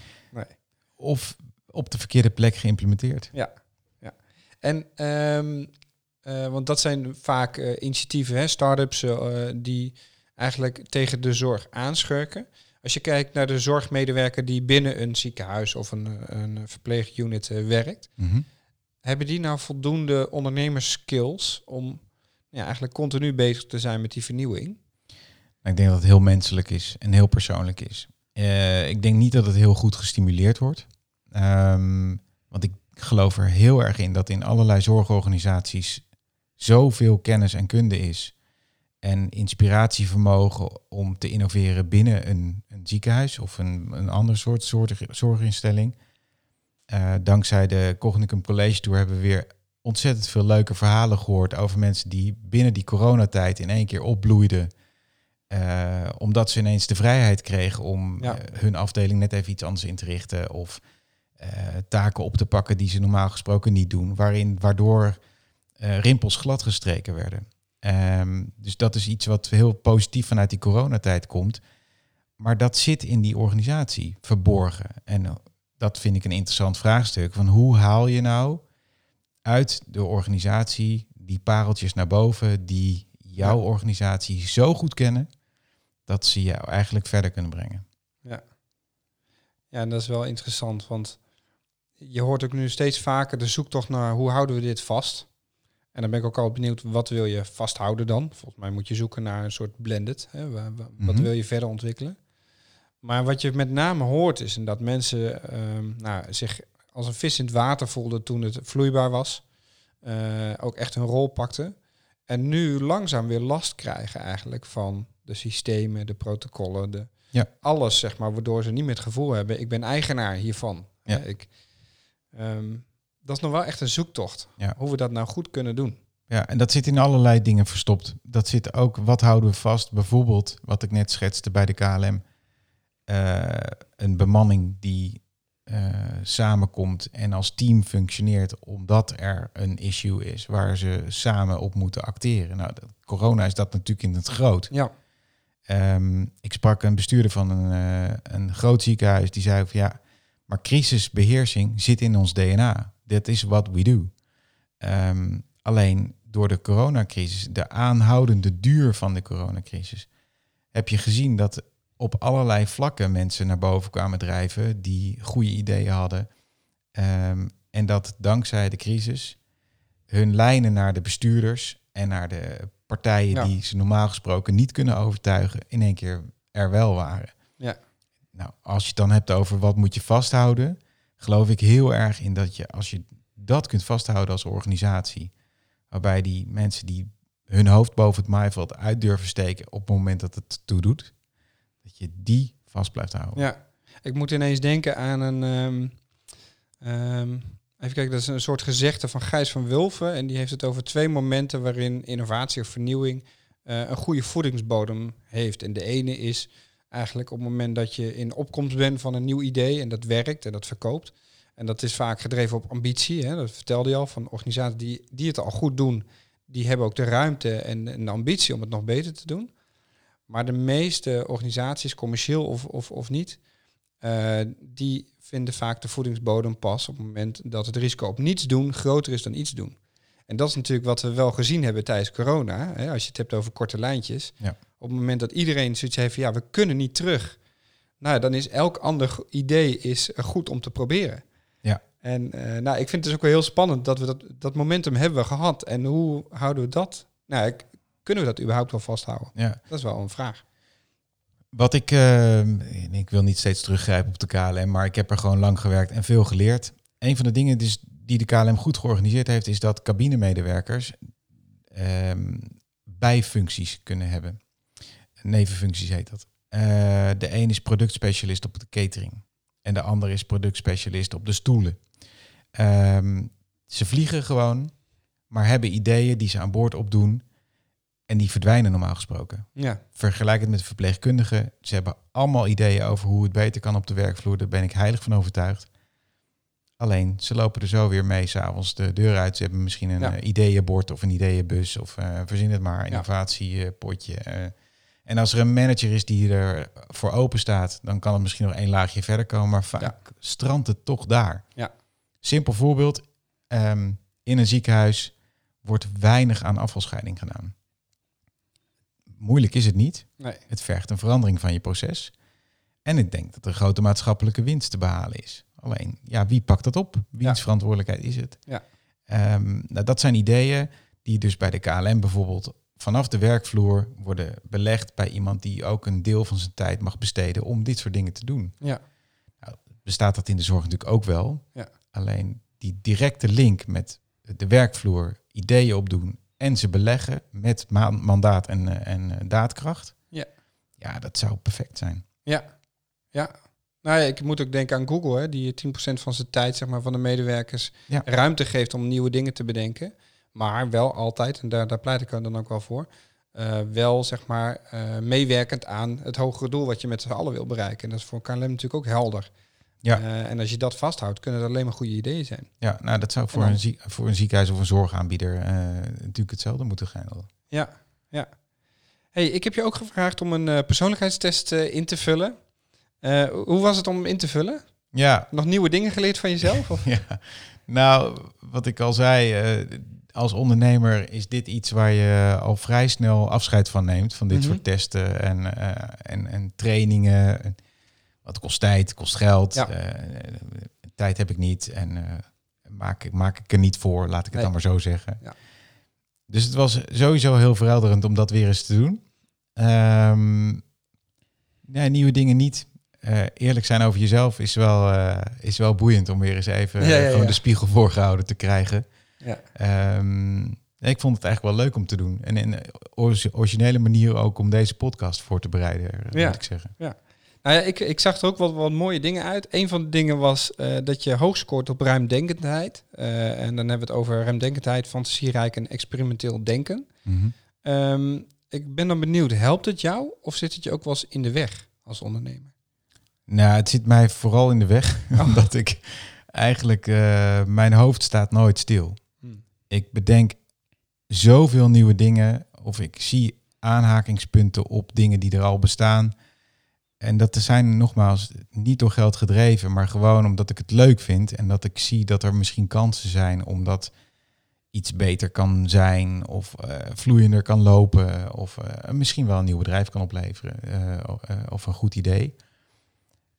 Of op de verkeerde plek geïmplementeerd. En, ehm, eh, want dat zijn vaak initiatieven, hè, start-ups, die eigenlijk tegen de zorg aanschurken. Als je kijkt naar de zorgmedewerker die binnen een ziekenhuis of een, een verpleegunit eh, werkt, Mhm. hebben die nou voldoende ondernemerskills om ja, eigenlijk continu bezig te zijn met die vernieuwing? Ik denk dat het heel menselijk is en heel persoonlijk is. Eh, ik denk niet dat het heel goed gestimuleerd wordt. Ehm, want ik geloof er heel erg in dat in allerlei zorgorganisaties zoveel kennis en kunde is. En inspiratievermogen om te innoveren binnen een, een ziekenhuis of een, een ander soort, soort zorginstelling. Eh, dankzij de Cognicum College Tour hebben we weer ontzettend veel leuke verhalen gehoord over mensen die binnen die coronatijd in één keer opbloeiden. Eh, omdat ze ineens de vrijheid kregen om Ja. eh, hun afdeling net even iets anders in te richten. Of taken op te pakken die ze normaal gesproken niet doen. Waarin, waardoor rimpels gladgestreken werden. Ehm, dus dat is iets wat heel positief vanuit die coronatijd komt. Maar dat zit in die organisatie verborgen. En eh, dat vind ik een interessant vraagstuk. Van hoe haal je nou uit de organisatie die pareltjes naar boven die jouw Ja. organisatie zo goed kennen dat ze jou eigenlijk verder kunnen brengen. Ja, en dat is wel interessant, want je hoort ook nu steeds vaker de zoektocht naar hoe houden we dit vast. En dan ben ik ook al benieuwd, wat wil je vasthouden dan? Volgens mij moet je zoeken naar een soort blended. Hè? Wa- wa- Wat Mhm. wil je verder ontwikkelen? Maar wat je met name hoort is dat mensen ehm, nou, zich als een vis in het water voelden toen het vloeibaar was. eh, ook echt een rol pakten. En nu langzaam weer last krijgen eigenlijk van de systemen, de protocollen, de, Ja. alles zeg maar, waardoor ze niet meer het gevoel hebben, ik ben eigenaar hiervan. Ja. Ik, ehm, dat is nog wel echt een zoektocht, Ja. hoe we dat nou goed kunnen doen. Ja, en dat zit in allerlei dingen verstopt. Dat zit ook, wat houden we vast? Bijvoorbeeld, wat ik net schetste bij de KLM. eh, een bemanning die eh, samenkomt en als team functioneert omdat er een issue is waar ze samen op moeten acteren. Nou, dat- corona is dat natuurlijk in het groot. Ja, Ehm, ik sprak een bestuurder van een, eh, een groot ziekenhuis die zei van ja, maar crisisbeheersing zit in ons DNA. That is what we do. Ehm, alleen door de coronacrisis, de aanhoudende duur van de coronacrisis, heb je gezien dat op allerlei vlakken mensen naar boven kwamen drijven die goede ideeën hadden. Ehm, en dat dankzij de crisis hun lijnen naar de bestuurders en naar de partijen Ja. die ze normaal gesproken niet kunnen overtuigen, in één keer er wel waren. Ja. Nou, als je het dan hebt over wat moet je vasthouden, geloof ik heel erg in dat je, als je dat kunt vasthouden als organisatie, waarbij die mensen die hun hoofd boven het maaiveld uit durven steken op het moment dat het toe doet, dat je die vast blijft houden. ja. Ik moet ineens denken aan een... ehm, ehm, even kijken, dat is een soort gezegde van Gijs van Wulven. En die heeft het over twee momenten waarin innovatie of vernieuwing eh, een goede voedingsbodem heeft. En de ene is eigenlijk op het moment dat je in opkomst bent van een nieuw idee en dat werkt en dat verkoopt. En dat is vaak gedreven op ambitie. Hè? Dat vertelde je al van organisaties die, die het al goed doen. Die hebben ook de ruimte en, de ambitie om het nog beter te doen. Maar de meeste organisaties, commercieel of, of, of niet, eh, die vinden vaak de voedingsbodem pas op het moment dat het risico op niets doen groter is dan iets doen. En dat is natuurlijk wat we wel gezien hebben tijdens corona. Hè, als je het hebt over korte lijntjes. Ja. Op het moment dat iedereen zoiets heeft van ja, we kunnen niet terug. Nou, dan is elk ander idee is eh, goed om te proberen. Ja. En eh, nou, ik vind het dus ook wel heel spannend dat we dat, dat momentum hebben we gehad. En hoe houden we dat? Nou, ik- kunnen we dat überhaupt wel vasthouden? Ja. Dat is wel een vraag. Wat ik, eh, en ik wil niet steeds teruggrijpen op de KLM, maar ik heb er gewoon lang gewerkt en veel geleerd. Een van de dingen dus die de KLM goed georganiseerd heeft, is dat cabinemedewerkers ehm, bijfuncties kunnen hebben. Nevenfuncties heet dat. Eh, de een is productspecialist op de catering en de ander is productspecialist op de stoelen. Ehm, ze vliegen gewoon, maar hebben ideeën die ze aan boord opdoen en die verdwijnen normaal gesproken. Ja, Vergelijk het met verpleegkundigen. Ze hebben allemaal ideeën over hoe het beter kan op de werkvloer. Daar ben ik heilig van overtuigd. Alleen, ze lopen er zo weer mee s'avonds de deur uit. Ze hebben misschien een Ja. eh, ideeënbord of een ideeënbus of eh, verzin het maar, innovatiepotje. En als er een manager is die er voor open staat, dan kan het misschien nog één laagje verder komen. Maar vaak Ja. strandt het toch daar. Ja. Simpel voorbeeld. ehm, in een ziekenhuis wordt weinig aan afvalscheiding gedaan. Moeilijk is het niet. nee. Het vergt een verandering van je proces. En ik denk dat er grote maatschappelijke winst te behalen is. Alleen, ja, wie pakt dat op? Wiens Ja. verantwoordelijkheid is het? Ja. Ehm, nou, dat zijn ideeën die dus bij de KLM bijvoorbeeld vanaf de werkvloer worden belegd bij iemand die ook een deel van zijn tijd mag besteden om dit soort dingen te doen. Ja, Bestaat dat in de zorg natuurlijk ook wel. Ja. Alleen die directe link met de werkvloer, ideeën opdoen en ze beleggen met ma- mandaat en, eh, en eh, daadkracht. Ja. Ja, dat zou perfect zijn. ja, ja. Nou ja, ik moet ook denken aan Google, hè, die 10% van zijn tijd zeg maar, van de medewerkers Ja. ruimte geeft om nieuwe dingen te bedenken. Maar wel altijd, en daar, daar pleit ik dan ook wel voor, eh, wel zeg maar eh, meewerkend aan het hogere doel wat je met z'n allen wil bereiken. En dat is voor KLM natuurlijk ook helder. Ja. Eh, en als je dat vasthoudt, kunnen dat alleen maar goede ideeën zijn. Ja, nou dat zou voor, dan- een, voor een ziekenhuis of een zorgaanbieder natuurlijk hetzelfde moeten gaan. Ja, ja. Hey, ik heb je ook gevraagd om een persoonlijkheidstest in te vullen. Hoe was het om hem in te vullen? Ja, Nog nieuwe dingen geleerd van jezelf? Of? ja. nou wat ik al zei, als ondernemer is dit iets waar je al vrij snel afscheid van neemt. Van dit Mhm. soort testen en, eh, en, en trainingen. En Wat kost tijd, kost geld. Ja. eh, tijd heb ik niet en eh, maak, ik- maak ik er niet voor, laat ik het Nee. dan maar zo zeggen. Ja. Dus het was sowieso heel verhelderend om dat weer eens te doen. Ehm, nee, nieuwe dingen niet. Eerlijk zijn over jezelf is wel, is wel boeiend om weer eens even Ja, ja, gewoon de spiegel voorgehouden te krijgen. Ja. Ehm, ik vond het eigenlijk wel leuk om te doen. En in originele manier ook om deze podcast voor te bereiden, Ja. moet ik zeggen. Nou ja, ik, ik zag er ook wat, wat mooie dingen uit. Een van de dingen was eh, dat je hoog scoort op ruimdenkendheid. Eh, en dan hebben we het over ruimdenkendheid, fantasierijk en experimenteel denken. Mhm. Ehm, ik ben dan benieuwd, helpt het jou of zit het je ook wel eens in de weg als ondernemer? Nou, het zit mij vooral in de weg, omdat ik eigenlijk, eh, mijn hoofd staat nooit stil. Ik bedenk zoveel nieuwe dingen, of ik zie aanhakingspunten op dingen die er al bestaan. En dat zijn nogmaals niet door geld gedreven, maar gewoon omdat ik het leuk vind en dat ik zie dat er misschien kansen zijn omdat iets beter kan zijn of eh, vloeiender kan lopen of eh, misschien wel een nieuw bedrijf kan opleveren eh, of een goed idee.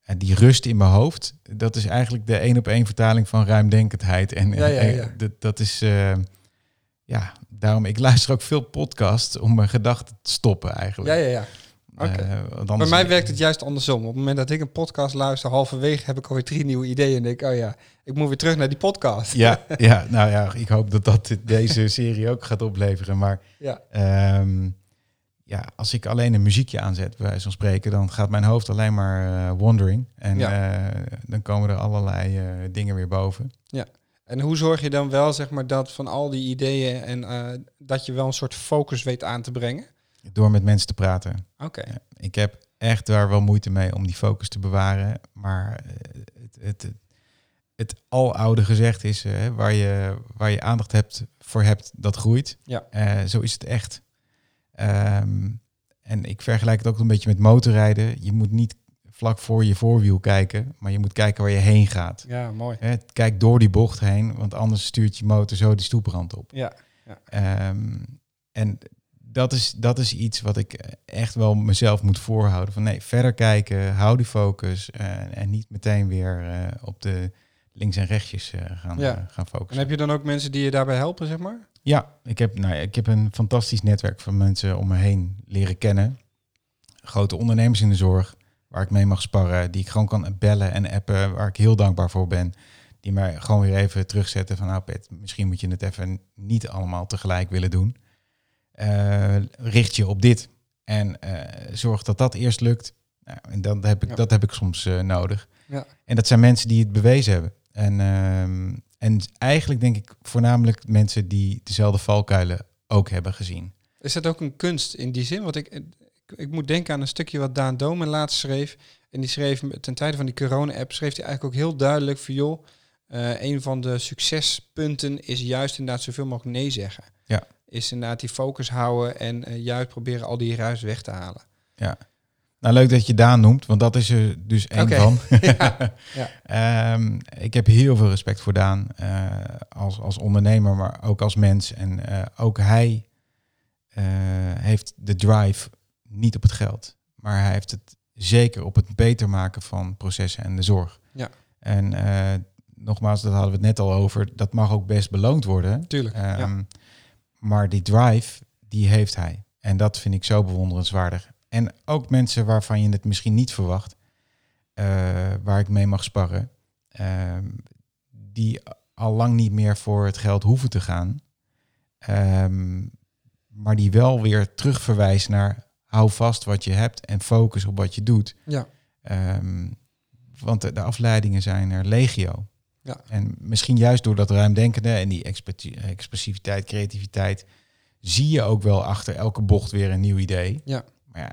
En die rust in mijn hoofd, dat is eigenlijk de één op één vertaling van ruimdenkendheid. En Ja, ja, ja. dat, dat is, eh, ja, daarom, ik luister ook veel podcasts om mijn gedachten te stoppen eigenlijk. Ja, ja, ja. Eh, want Bij anders- mij werkt het juist andersom. Op het moment dat ik een podcast luister, halverwege heb ik alweer drie nieuwe ideeën. En denk, oh ja, ik moet weer terug naar die podcast. Ja, ja, nou ja, ik hoop dat dat deze serie ook gaat opleveren. Maar Ja. ehm, ja, als ik alleen een muziekje aanzet, bij wijze van spreken, dan gaat mijn hoofd alleen maar eh, wandering. En Ja. eh, dan komen er allerlei eh, dingen weer boven. En hoe zorg je dan wel, zeg maar, dat van al die ideeën en dat je wel een soort focus weet aan te brengen? Door met mensen te praten. Oké. Ja, ik heb echt daar wel moeite mee om die focus te bewaren. Maar het, het, het, aloude gezegd is, waar, je, waar je aandacht hebt, voor hebt, dat groeit. Ja. Zo is het echt. Ehm, en ik vergelijk het ook een beetje met motorrijden. Je moet niet vlak voor je voorwiel kijken, maar je moet kijken waar je heen gaat. Ja, mooi. Hè, kijk door die bocht heen, want anders stuurt je motor zo die stoeprand op. Ja. Ehm, en dat is, dat is iets wat ik echt wel mezelf moet voorhouden. Van nee, verder kijken, hou die focus eh, en niet meteen weer eh, op de links en rechtjes eh, gaan, Ja. gaan En focussen. heb je dan ook mensen die je daarbij helpen, zeg maar? Ja, ik heb, nou ik heb een fantastisch netwerk van mensen om me heen leren kennen. Grote ondernemers in de zorg, waar ik mee mag sparren, die ik gewoon kan bellen en appen, waar ik heel dankbaar voor ben. Die mij gewoon weer even terugzetten van, nou Pet, misschien moet je het even niet allemaal tegelijk willen doen. Eh, richt je op dit en eh, zorg dat dat eerst lukt. Nou, en dan heb ik, Ja. dat heb ik soms eh, nodig. Ja. En dat zijn mensen die het bewezen hebben. En, ehm, en eigenlijk denk ik voornamelijk mensen die dezelfde valkuilen ook hebben gezien. Is dat ook een kunst in die zin? Want ik, ik, ik moet denken aan een stukje wat Daan Domen laatst schreef. En die schreef ten tijde van die corona-app, schreef hij eigenlijk ook heel duidelijk voor joh, eh, een van de succespunten is juist inderdaad zoveel mogelijk nee zeggen. Ja. Is inderdaad die focus houden en eh, juist proberen al die ruis weg te halen. Nou, leuk dat je Daan noemt, want dat is er dus één van. Ja, ja. Ehm, ik heb heel veel respect voor Daan eh, als, als ondernemer, maar ook als mens. En eh, ook hij eh, heeft de drive niet op het geld, maar hij heeft het zeker op het beter maken van processen en de zorg. Ja. En nogmaals, dat hadden we het net al over, dat mag ook best beloond worden. Tuurlijk. ja. Ehm, Maar die drive, die heeft hij. En dat vind ik zo bewonderenswaardig. En ook mensen waarvan je het misschien niet verwacht, eh, waar ik mee mag sparren, ehm, die al lang niet meer voor het geld hoeven te gaan, ehm, maar die wel weer terugverwijzen naar hou vast wat je hebt en focus op wat je doet. Ja. Ehm, want de, de afleidingen zijn er legio. Ja. En misschien juist door dat ruimdenkende en die expressi- expressiviteit, creativiteit, zie je ook wel achter elke bocht weer een nieuw idee. Ja. Maar ja,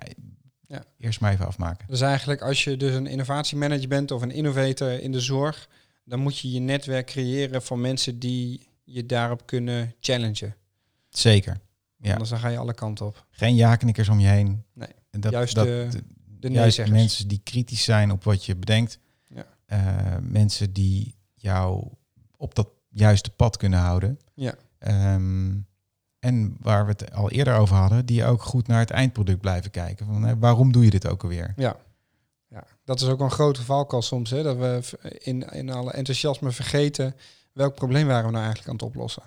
Ja. eerst maar even afmaken. Dus eigenlijk als je dus een innovatiemanager bent of een innovator in de zorg, dan moet je je netwerk creëren van mensen die je daarop kunnen challengen. Zeker. Ja. Anders dan ga je alle kanten op. Geen ja-knikkers om je heen. Nee. En dat, Juist dat, de- De juist mensen die kritisch zijn op wat je bedenkt. Ja. Eh, mensen die jou op dat juiste pad kunnen houden. Ja. Ehm, en waar we het al eerder over hadden, die ook goed naar het eindproduct blijven kijken. Van, hè, waarom doe je dit ook alweer? Ja. ja, dat is ook een grote valkuil soms. Hè? Dat we in, in alle enthousiasme vergeten welk probleem waren we nou eigenlijk aan het oplossen.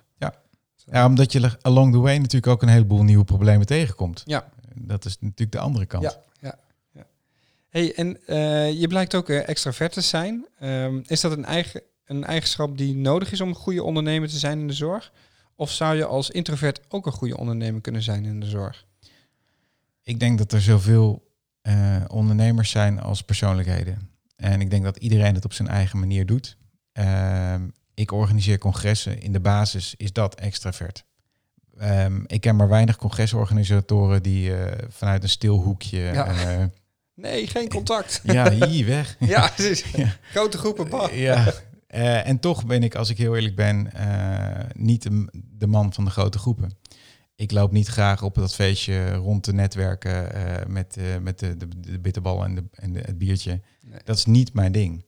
Ja, omdat je along the way natuurlijk ook een heleboel nieuwe problemen tegenkomt. Ja. Dat is natuurlijk de andere kant. Ja. Hey, en eh, je blijkt ook eh, extravert te zijn. Ehm, is dat een eigen een eigenschap die nodig is om een goede ondernemer te zijn in de zorg? Of zou je als introvert ook een goede ondernemer kunnen zijn in de zorg? Ik denk dat er zoveel uh, ondernemers zijn als persoonlijkheden. En ik denk dat iedereen het op zijn eigen manier doet. Ehm, ik organiseer congressen. In de basis is dat extravert. Um, ik ken maar weinig congresorganisatoren die uh, vanuit een stil hoekje. Ja. Uh, nee, geen contact. ja, hier weg. ja, ja, grote groepen. Bah. ja. Uh, en toch ben ik, als ik heel eerlijk ben, niet de, de, man van de grote groepen. Ik loop niet graag op dat feestje rond te netwerken met, met de, de, de bitterbal en, de, en de, het biertje. Nee. Dat is niet mijn ding.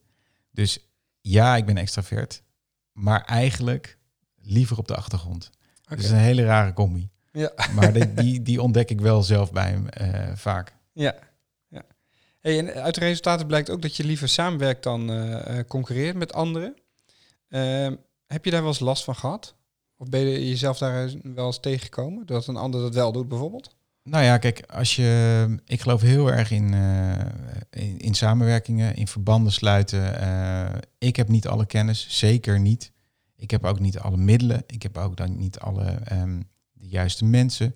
Dus ja, ik ben extravert, maar eigenlijk liever op de achtergrond. Okay. Dat is een hele rare combi. Ja. Maar die, die, die, ontdek ik wel zelf bij hem uh, vaak. Ja. En uit de resultaten blijkt ook dat je liever samenwerkt dan uh, concurreert met anderen. Uh, heb je daar wel eens last van gehad? Of ben je jezelf daar wel eens tegengekomen? Dat een ander dat wel doet bijvoorbeeld? Nou ja, kijk, als je, ik geloof heel erg in, uh, in, in, samenwerkingen, in verbanden sluiten. Ik heb niet alle kennis, zeker niet. Ik heb ook niet alle middelen. Ik heb ook dan niet alle um, de juiste mensen.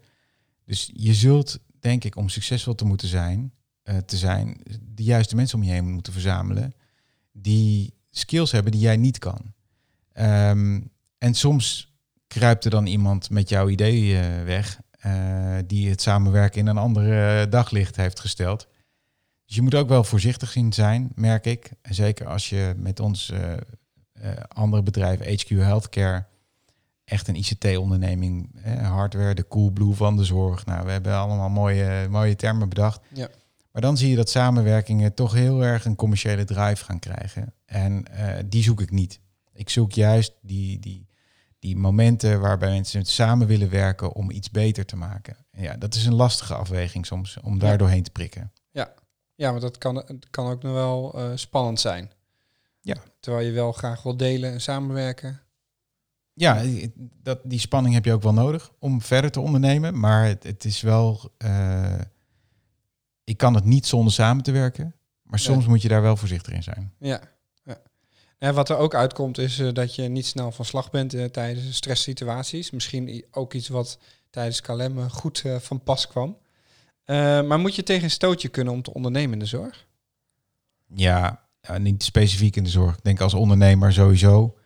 Dus je zult, denk ik, om succesvol te moeten zijn, uh, te zijn, de juiste mensen om je heen moeten verzamelen. Die skills hebben die jij niet kan. Um, en soms kruipt er dan iemand met jouw idee weg uh, die het samenwerken in een andere daglicht heeft gesteld. Dus je moet ook wel voorzichtig zien zijn, merk ik. Zeker als je met ons andere bedrijf, HQ Healthcare, echt een ICT-onderneming, hardware, de Coolblue van de zorg. Nou, we hebben allemaal mooie, mooie termen bedacht. Ja. Maar dan zie je dat samenwerkingen toch heel erg een commerciële drive gaan krijgen. En die zoek ik niet. Ik zoek juist die, die, die momenten waarbij mensen samen willen werken om iets beter te maken. ja, dat is een lastige afweging soms om daar doorheen te prikken. Ja, ja maar dat kan, kan ook nog wel uh, spannend zijn. Ja. Terwijl je wel graag wil delen en samenwerken. Ja, dat, die spanning heb je ook wel nodig om verder te ondernemen. Maar het, het is wel. Uh, ik kan het niet zonder samen te werken. Maar soms ja. moet je daar wel voorzichtig in zijn. Ja, en wat er ook uitkomt is uh, dat je niet snel van slag bent uh, tijdens stresssituaties. Misschien ook iets wat tijdens KLM goed uh, van pas kwam. maar moet je tegen een stootje kunnen om te ondernemen in de zorg? Ja, niet specifiek in de zorg. Ik denk als ondernemer sowieso.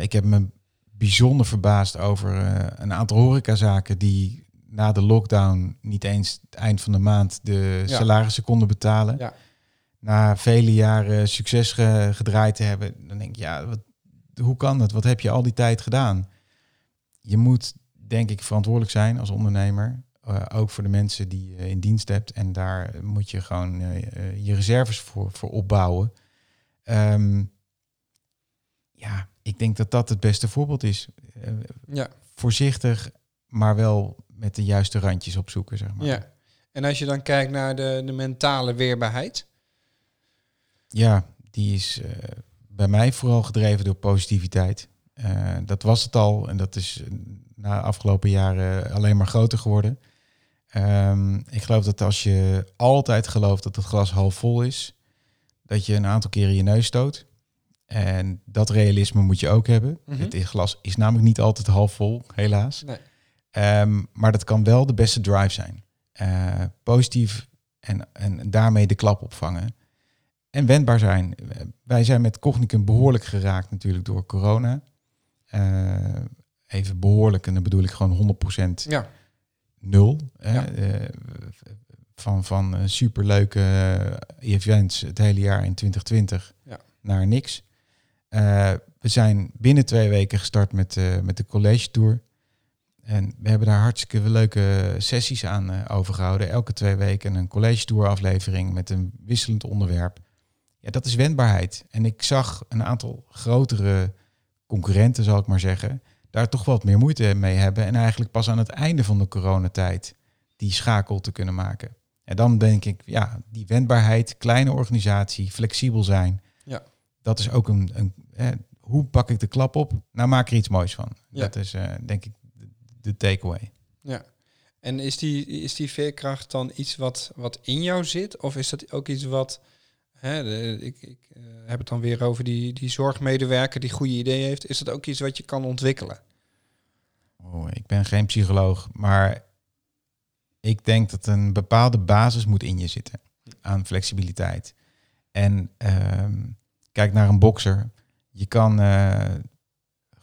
ik heb me bijzonder verbaasd over een aantal horecazaken die na de lockdown niet eens het eind van de maand de ja. salarissen konden betalen. Ja na vele jaren succes ge, gedraaid te hebben, dan denk ik, ja, wat, hoe kan dat? Wat heb je al die tijd gedaan? Je moet, denk ik, verantwoordelijk zijn als ondernemer. Uh, ook voor de mensen die je in dienst hebt. En daar moet je gewoon uh, je reserves voor, voor opbouwen. Um, ja, ik denk dat dat het beste voorbeeld is. Uh, ja. Voorzichtig, maar wel met de juiste randjes opzoeken, zeg maar. Ja. En als je dan kijkt naar de, de mentale weerbaarheid, ja, die is uh, bij mij vooral gedreven door positiviteit. Uh, dat was het al en dat is na de afgelopen jaren alleen maar groter geworden. Um, ik geloof dat als je altijd gelooft dat het glas half vol is, dat je een aantal keren je neus stoot. En dat realisme moet je ook hebben. Mm -hmm. Het glas is namelijk niet altijd half vol, helaas. Nee. Um, maar dat kan wel de beste drive zijn. Uh, positief en, en daarmee de klap opvangen en wendbaar zijn. Wij zijn met Cognicum behoorlijk geraakt natuurlijk door corona. Uh, even behoorlijk, en dan bedoel ik gewoon 100% ja. nul. Ja. Uh, van, van superleuke events het hele jaar in 2020 ja. naar niks. we zijn binnen twee weken gestart met, met de college tour. En we hebben daar hartstikke leuke sessies aan overgehouden. Elke twee weken een college tour aflevering met een wisselend onderwerp ja, dat is wendbaarheid. En ik zag een aantal grotere concurrenten, zal ik maar zeggen, daar toch wat meer moeite mee hebben. En eigenlijk pas aan het einde van de coronatijd die schakel te kunnen maken. En dan denk ik, ja, die wendbaarheid, kleine organisatie, flexibel zijn. Ja. Dat is ook een, een hoe pak ik de klap op? Nou, maak er iets moois van. Ja. Dat is uh, denk ik de, takeaway. Ja. En is die, is die veerkracht dan iets wat, wat in jou zit? Of is dat ook iets wat hè, de- ik, ik eh, heb het dan weer over die, die zorgmedewerker die goede ideeën heeft. Is dat ook iets wat je kan ontwikkelen? Oh, ik ben geen psycholoog, maar ik denk dat een bepaalde basis moet in je zitten aan flexibiliteit. En ehm, kijk naar een bokser. Je kan eh,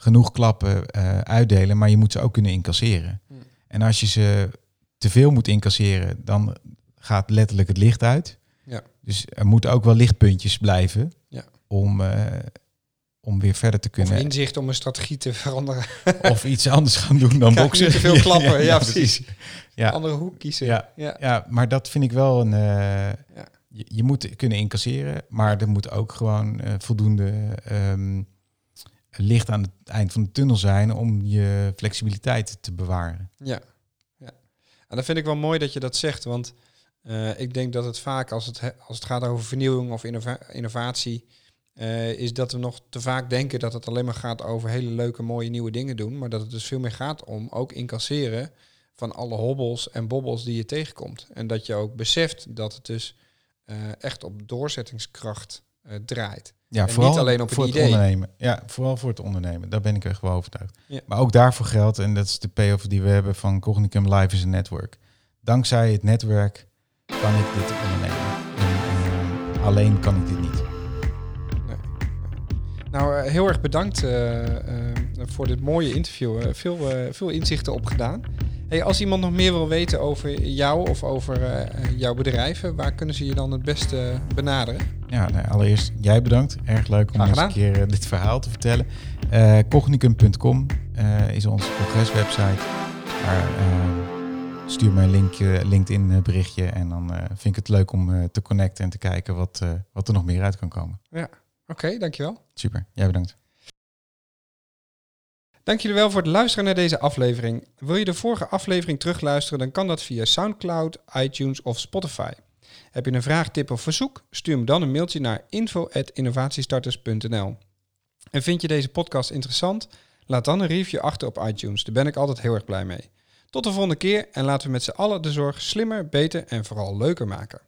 genoeg klappen eh, uitdelen, maar je moet ze ook kunnen incasseren. Hmm. En als je ze te veel moet incasseren, dan gaat letterlijk het licht uit. Ja. Dus er moeten ook wel lichtpuntjes blijven Ja. om, eh, om weer verder te Of kunnen inzicht om een strategie te veranderen. of iets anders gaan doen dan boksen. niet te veel klappen. Ja, precies. Ja. Andere hoek kiezen. Ja. ja. Maar dat vind ik wel een. eh, je, je moet kunnen incasseren, maar er moet ook gewoon voldoende ehm, licht aan het eind van de tunnel zijn om je flexibiliteit te bewaren. Ja, ja. En dat vind ik wel mooi dat je dat zegt, want eh, ik denk dat het vaak als het, he- als het gaat over vernieuwing of innova- innovatie, eh, is dat we nog te vaak denken dat het alleen maar gaat over hele leuke, mooie nieuwe dingen doen, maar dat het dus veel meer gaat om ook incasseren van alle hobbels en bobbels die je tegenkomt. En dat je ook beseft dat het dus eh, echt op doorzettingskracht draait. Ja, En vooral niet alleen op voor het ondernemen. Ja, vooral voor het ondernemen. Daar ben ik echt wel overtuigd. Ja. Maar ook daarvoor geldt, en dat is de payoff die we hebben van Cognicum Live is een network. Dankzij het netwerk kan ik dit ondernemen. En, eh, alleen kan ik dit niet. Nou, eh, heel erg bedankt eh, voor dit mooie interview. Veel, veel inzichten opgedaan. Hey, als iemand nog meer wil weten over jou of over eh, jouw bedrijven, waar kunnen ze je dan het beste benaderen? Ja, nou, allereerst jij bedankt. Erg leuk om eens een keer eh, dit verhaal te vertellen. Eh Cognicum.com is onze congreswebsite. Daar stuur me een linkje, LinkedIn berichtje en dan vind ik het leuk om te connecten en te kijken wat, wat er nog meer uit kan komen. Oké, dankjewel. Super, jij bedankt. Dank jullie wel voor het luisteren naar deze aflevering. Wil je de vorige aflevering terugluisteren, dan kan dat via SoundCloud, iTunes of Spotify. Heb je een vraag, tip of verzoek? Stuur me dan een mailtje naar info.innovatiestarters.nl. En vind je deze podcast interessant? Laat dan een review achter op iTunes. Daar ben ik altijd heel erg blij mee. Tot de volgende keer en laten we met z'n allen de zorg slimmer, beter en vooral leuker maken.